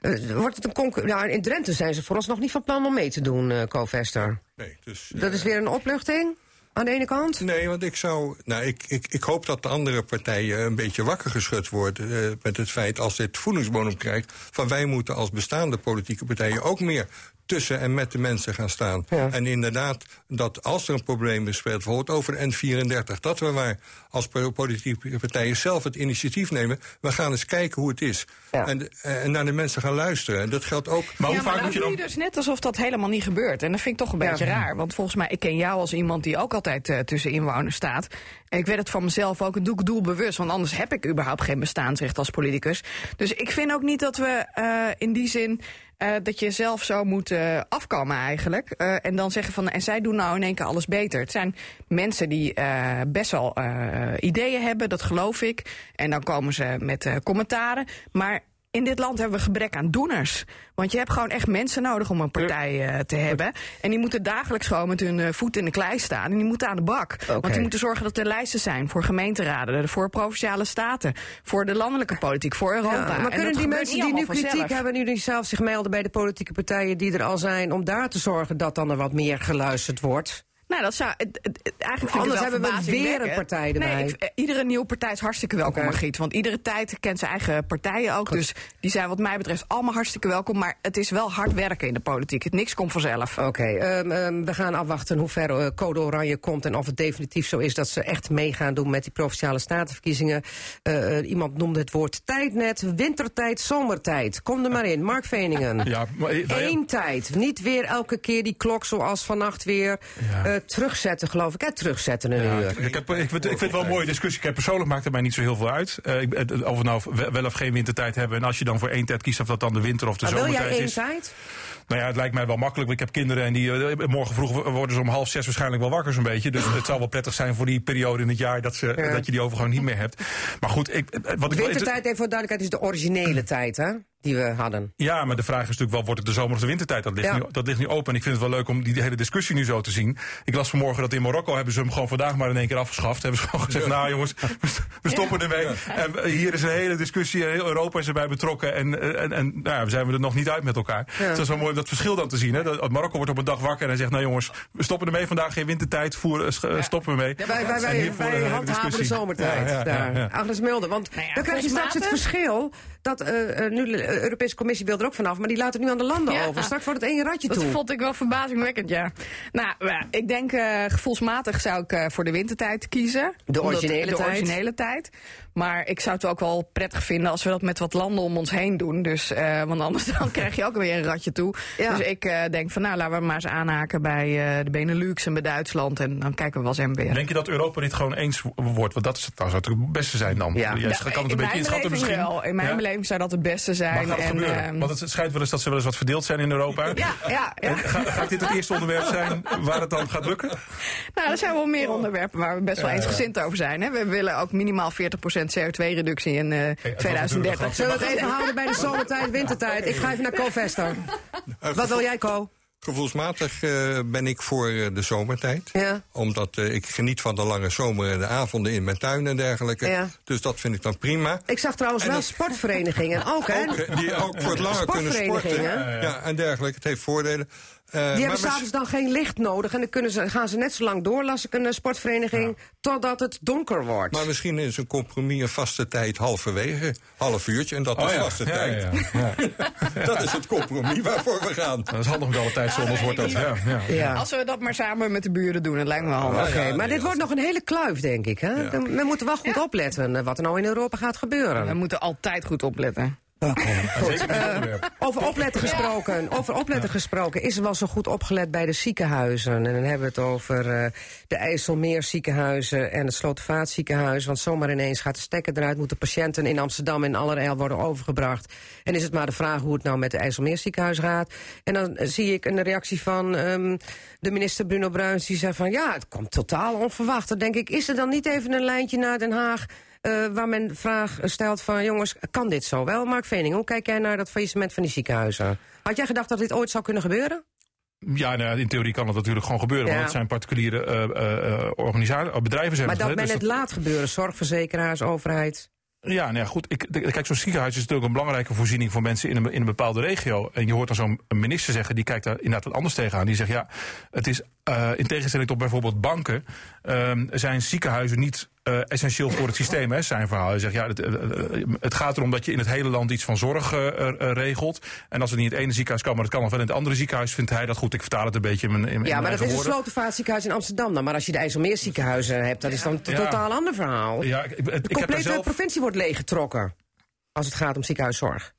Eh, wordt het een concur- nou, in Drenthe zijn ze vooralsnog niet van plan om mee te doen, eh Co-Vester. Nee, dus, Dat is weer een opluchting aan de ene kant. Nee, want ik zou. Nou, ik, ik, ik hoop dat de andere partijen een beetje wakker geschud worden. eh, met het feit als dit voedingsbodem krijgt. van wij moeten als bestaande politieke partijen ook meer tussen en met de mensen gaan staan. Ja. En inderdaad, dat als er een probleem is, bijvoorbeeld over de N34, dat we maar als po- politieke partijen zelf het initiatief nemen. We gaan eens kijken hoe het is. Ja. En, en naar de mensen gaan luisteren. En dat geldt ook. Maar hoe ja, vaak maar moet je dan dus net alsof dat helemaal niet gebeurt. En dat vind ik toch een Ja. beetje raar. Want volgens mij, ik ken jou als iemand die ook altijd eh, tussen inwoners staat. En ik weet het van mezelf ook. Doe ik doelbewust. Want anders heb ik überhaupt geen bestaansrecht als politicus. Dus ik vind ook niet dat we eh, in die zin. Eh, dat je zelf zo moet afkomen eigenlijk. Eh, en dan zeggen van, en zij doen nou in één keer alles beter. Het zijn mensen die eh, best wel ideeën hebben, dat geloof ik. En dan komen ze met commentaren. Maar in dit land hebben we gebrek aan doeners. Want je hebt gewoon echt mensen nodig om een partij eh, te hebben. En die moeten dagelijks gewoon met hun eh, voet in de klei staan. En die moeten aan de bak. Want die moeten zorgen dat er lijsten zijn voor gemeenteraden, voor provinciale staten, voor de landelijke politiek, voor Europa. Ja, maar En kunnen die mensen die nu kritiek vanzelf. hebben, nu die zelf zich melden bij de politieke partijen die er al zijn, om daar te zorgen dat dan er wat meer geluisterd wordt? Nou, dat zou. Het, het- het- eigenlijk vind Anders hebben we weer een partij erbij. Nee, ik- eh, iedere nieuwe partij is hartstikke welkom, Oké. Margriet. Want iedere tijd kent zijn eigen partijen ook. Dus die zijn, wat mij betreft, allemaal hartstikke welkom. Maar het is wel hard werken in de politiek. Het niks komt vanzelf. Oké, ehm, ehm, we gaan afwachten hoe ver eh, Code Oranje komt en of het definitief zo is dat ze echt mee gaan doen met die provinciale statenverkiezingen. Eh, iemand noemde het woord tijdnet, wintertijd, zomertijd. Kom er maar in, Mark Veningen. Ja, maar, nou ja, Eén tijd, niet weer elke keer die klok zoals vannacht weer Ja. Terugzetten, geloof ik. Hè? Terugzetten een Ja, uur. ik, heb, ik, vind, ik vind het wel een mooie discussie. Ik heb persoonlijk maakt het mij niet zo heel veel uit. Eh, of we nou wel- of geen wintertijd hebben. En als je dan voor één tijd kiest, of dat dan de winter of de Maar wil jij zomertijd één is. tijd? Nou ja, het lijkt mij wel makkelijk. Ik heb kinderen en die eh, morgen vroeg worden ze om half zes waarschijnlijk wel wakker zo'n beetje. Dus het zou wel prettig zijn voor die periode in het jaar dat, ze, Ja. dat je die overgang niet meer hebt. Maar goed, ik, wat ik Wintertijd, even voor duidelijkheid, is de originele tijd, hè? Die we hadden. Ja, maar de vraag is natuurlijk wel, wordt het de zomer of de wintertijd? Dat ligt, Ja. nu, dat ligt nu open. En ik vind het wel leuk om die hele discussie nu zo te zien. Ik las vanmorgen dat in Marokko hebben ze hem gewoon vandaag maar in één keer afgeschaft. Hebben ze gewoon gezegd, nou jongens, we stoppen ermee. En eh, hier is een hele discussie, en heel Europa is erbij betrokken. En, eh, en, en nou ja, we zijn we er nog niet uit met elkaar. Dus dat is wel mooi om dat verschil dan te zien. Hè? Dat, Marokko wordt op een dag wakker en zegt, nou jongens, we stoppen ermee vandaag. Geen wintertijd, voer, eh, eh, stoppen we mee. Ja, wij wij, wij, wij handhaven de zomertijd. Ja, ja, ja, daar. Agnes Mulder, want Nou ja, dan krijg je straks het verschil dat eh, eh, nu eh, Europese Commissie wil er ook vanaf, maar die laat het nu aan de landen Ja. over. Straks wordt het één ratje Dat toe. vond ik wel verbazingwekkend, ja. Nou, ja, ik denk eh, gevoelsmatig zou ik eh, voor de wintertijd kiezen. De Omdat- originele de originele tijd. Maar ik zou het ook wel prettig vinden als we dat met wat landen om ons heen doen. Dus, eh, want anders dan krijg je ook weer een ratje toe. Ja. Dus ik eh, denk van nou, laten we maar eens aanhaken bij eh, de Benelux en bij Duitsland. En dan kijken we wel eens en weer. Denk je dat Europa dit gewoon eens wordt? Want dat, is, dat zou natuurlijk het beste zijn dan. Ja. Je Ja, kan het in een beetje mijn inschatten beleving misschien. wel. In mijn Ja? beleving zou dat het beste zijn. Maar gaat en, gebeuren? ehm, Want het schijnt wel eens dat ze wel eens wat verdeeld zijn in Europa. ja, ja, Ga, gaat dit het eerste onderwerp zijn waar het dan gaat lukken? Nou, er zijn wel meer onderwerpen waar we best wel eensgezind over zijn. Hè. We willen ook minimaal 40% CO2-reductie in eh, was natuurlijk 2030. Zullen we het even houden bij de zomertijd, wintertijd? Ik ga even naar Co Vester. Wat wil jij, Co? Gevoelsmatig eh, ben ik voor eh, de zomertijd. Ja. Omdat eh, ik geniet van de lange zomer en de avonden in mijn tuin en dergelijke. Ja. Dus dat vind ik dan prima. Ik zag trouwens En wel sportverenigingen ook, hè? Ook, eh, die ook voor het langer kunnen sporten. Ja, en dergelijke. Het heeft voordelen. Eh, Die hebben we- s'avonds dan geen licht nodig en dan kunnen ze, gaan ze net zo lang door, las ik een eh, sportvereniging, totdat het donker wordt. Maar misschien is een compromis een vaste tijd halverwege. Half uurtje en dat is Oh ja, vaste ja, tijd. ja, ja. Dat is het compromis waarvoor we gaan. Dat is handig met alle tijd, anders wordt dat. Ja, ja. ja. Als we dat maar samen met de buren doen, dat lijkt me wel handig. Oké, maar nee, dit wordt nog een hele kluif, denk ik. Hè? Dan- We moeten wel goed opletten eh, wat er nou in Europa gaat We gebeuren. moeten altijd goed opletten. Onderwerp. Over opletten gesproken, over opletten gesproken, is er wel zo goed opgelet bij de ziekenhuizen? En dan hebben we het over eh, de IJsselmeer ziekenhuizen en het Slotervaartziekenhuis. Want zomaar ineens gaat de stekker eruit, moeten patiënten in Amsterdam in allerijl worden overgebracht. En is het maar de vraag hoe het nou met de IJsselmeer ziekenhuis gaat. En dan eh, zie ik een reactie van ehm, de minister Bruno Bruins, die zegt van ja, het komt totaal onverwacht. Dan denk ik, is er dan niet even een lijntje naar Den Haag? Eh, waar men vraag stelt van jongens, kan dit zo wel? Mark Vening, hoe kijk jij naar dat faillissement van die ziekenhuizen? Had jij gedacht dat dit ooit zou kunnen gebeuren? Ja, nou, in theorie kan dat natuurlijk gewoon gebeuren. Ja. Want het zijn particuliere eh, eh, organisaties, bedrijven zijn Maar dat men dus het laat gebeuren, zorgverzekeraars, overheid. Ja, nou ja, goed. Ik, de- kijk, zo'n ziekenhuis is natuurlijk een belangrijke voorziening voor mensen in een, in een bepaalde regio. En je hoort dan zo'n minister zeggen, die kijkt daar inderdaad wat anders tegenaan. Die zegt, ja, het is in tegenstelling tot bijvoorbeeld banken, ehm, zijn ziekenhuizen niet eh, essentieel voor het systeem. Hè, zijn verhaal. Hij zegt, ja, het, eh, eh, het gaat erom dat je in het hele land iets van zorg regelt. En als het niet in het ene ziekenhuis kan, maar het kan nog wel in het andere ziekenhuis, vindt hij dat goed. Ik vertaal het een beetje in mijn, in, Ja, maar dat is een woorden. Slotervaartziekenhuis in Amsterdam dan. Maar als je de IJsselmeerziekenhuizen hebt, dat is dan een Ja. totaal ander verhaal. Ja, ik, ik, De complete zelf... provincie wordt leeggetrokken. Als het gaat om ziekenhuiszorg.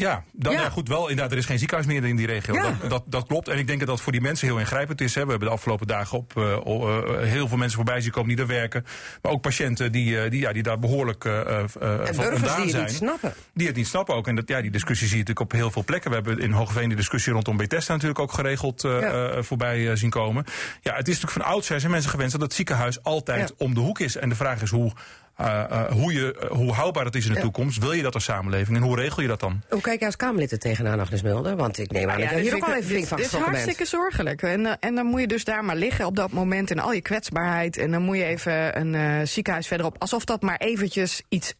Ja, dan, Ja. ja. goed, wel inderdaad, er is geen ziekenhuis meer in die regio. Ja. Dat, dat, dat klopt. En ik denk dat dat voor die mensen heel ingrijpend is. Hè. We hebben de afgelopen dagen op eh, eh, heel veel mensen voorbij zien komen die daar werken. Maar ook patiënten die, eh, die, ja, die daar behoorlijk eh, eh, En van burgers die het zijn. niet snappen. Die het niet snappen ook. En dat, ja, die discussie zie je natuurlijk op heel veel plekken. We hebben in Hogeveen die discussie rondom Bethesda natuurlijk ook geregeld eh, eh, voorbij eh, zien komen. Ja, het is natuurlijk van oudsher zijn mensen gewend dat het ziekenhuis altijd om de hoek is. En de vraag is hoe, eh, eh, hoe, je, eh, hoe houdbaar het is in de Ja. toekomst. Wil je dat als samenleving en hoe regel je dat dan? Hoe kijk jij als Kamerlid er tegenaan, Agnes Mulder? Want ik neem aan dat Ja, jij dit hier ook al even flink dit- van Dit is hartstikke zorgelijk. En, en dan moet je dus daar maar liggen op dat moment in al je kwetsbaarheid. En dan moet je even een eh, ziekenhuis verderop. Alsof dat maar eventjes iets,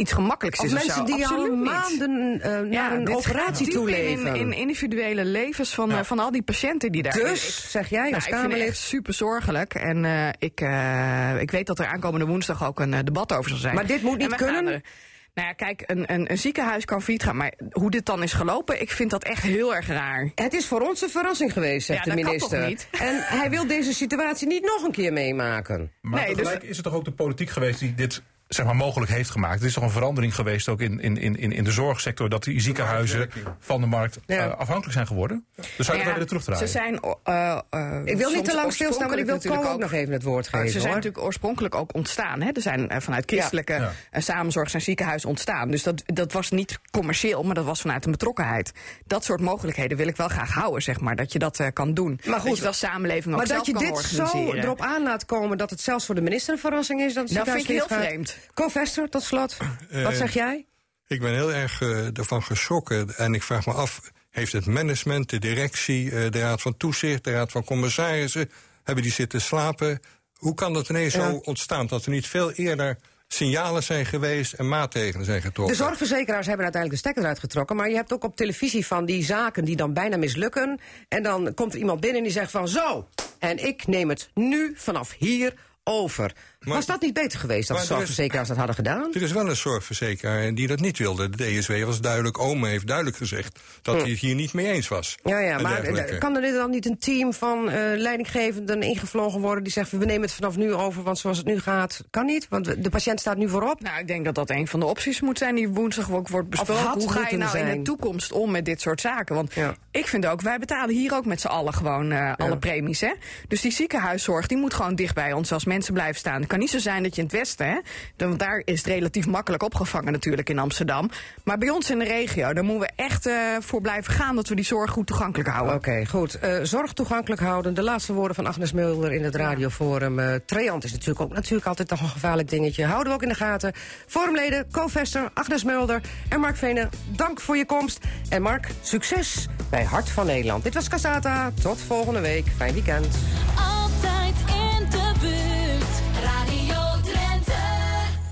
iets gemakkelijks Of is. mensen zo. die al maanden eh, naar Ja, een operatie toe in, leven. in, in individuele levens van, eh, van al die patiënten die daar... dus, zeg jij Nou, als ik vind het echt Kamerlid... super zorgelijk. En eh, ik, eh, ik weet dat er aankomende woensdag ook een debat over zal zijn. Maar dit moet niet kunnen? er- nou ja, kijk, een, een, een ziekenhuis kan failliet gaan. Maar hoe dit dan is gelopen, ik vind dat echt heel erg raar. Het is voor ons een verrassing geweest, zegt Ja, de kan minister. toch niet? En hij wil deze situatie niet nog een keer meemaken. Maar Nee, tegelijk dus- is het toch ook de politiek geweest die dit zeg maar, mogelijk heeft gemaakt. Het is toch een verandering geweest ook in, in, in, in de zorgsector... dat die ziekenhuizen van de markt Ja. eh, afhankelijk zijn geworden. Dus zou je dat Ja, willen terugdraaien? Ze zijn, eh, eh, Ik wil niet te lang stilstaan, maar ik wil Ko ook nog even het woord geven. Ze zijn hoor. natuurlijk oorspronkelijk ook ontstaan. Hè? Er zijn vanuit christelijke Ja. samenzorg zijn ziekenhuizen ontstaan. Dus dat, dat was niet commercieel, maar dat was vanuit een betrokkenheid. Dat soort mogelijkheden wil ik wel graag houden, zeg maar. Dat je dat eh, kan doen. Maar goed, dat je wel samenleving ook Maar zelf dat je kan dit zo erop aan laat komen dat het zelfs voor de minister een verrassing is... dat Dat vind ik heel vreemd. Gaat. Co Vester, tot slot. Wat Eh, zeg jij? Ik ben heel erg eh, ervan geschrokken. En ik vraag me af, heeft het management, de directie, eh, de raad van toezicht, de raad van commissarissen, hebben die zitten slapen? Hoe kan dat ineens Ja. zo ontstaan? Dat er niet veel eerder signalen zijn geweest en maatregelen zijn De getroffen? zorgverzekeraars hebben uiteindelijk de stekker eruit getrokken. Maar je hebt ook op televisie van die zaken die dan bijna mislukken. En dan komt er iemand binnen en die zegt van zo. En ik neem het nu vanaf hier over. Maar- Was dat niet beter geweest dat de er zorgverzekeraars dat hadden gedaan? Er is wel een zorgverzekeraar die dat niet wilde. De DSW was duidelijk, Ome heeft duidelijk gezegd dat hij het hier niet mee eens was. Ja, ja, maar kan er dan niet een team van eh, leidinggevenden ingevlogen worden die zegt we nemen het vanaf nu over, want zoals het nu gaat, kan niet, want de patiënt staat nu voorop. Nou, ik denk dat dat een van de opties moet zijn die woensdag ook wordt besproken. Hoe ga je nou in zijn. de toekomst om met dit soort zaken? Want Ja. ik vind ook, wij betalen hier ook met z'n allen gewoon eh, alle premies. Hè? Dus die ziekenhuiszorg die moet gewoon dicht bij ons als mensen blijven staan. Het kan niet zo zijn dat je in het westen, hè, dan- want daar is het relatief makkelijk opgevangen natuurlijk in Amsterdam. Maar bij ons in de regio, daar moeten we echt eh, voor blijven gaan dat we die zorg goed toegankelijk houden. Oké, goed. Eh, zorg toegankelijk houden. De laatste woorden van Agnes Mulder in het radioforum. Eh Treant is natuurlijk ook natuurlijk altijd nog een gevaarlijk dingetje. Houden we ook in de gaten. Forumleden, co-vester Agnes Mulder en Mark Venen, dank voor je komst. En Mark, succes bij Hart van Nederland. Dit was Casata. Tot volgende week. Fijn weekend. Altijd in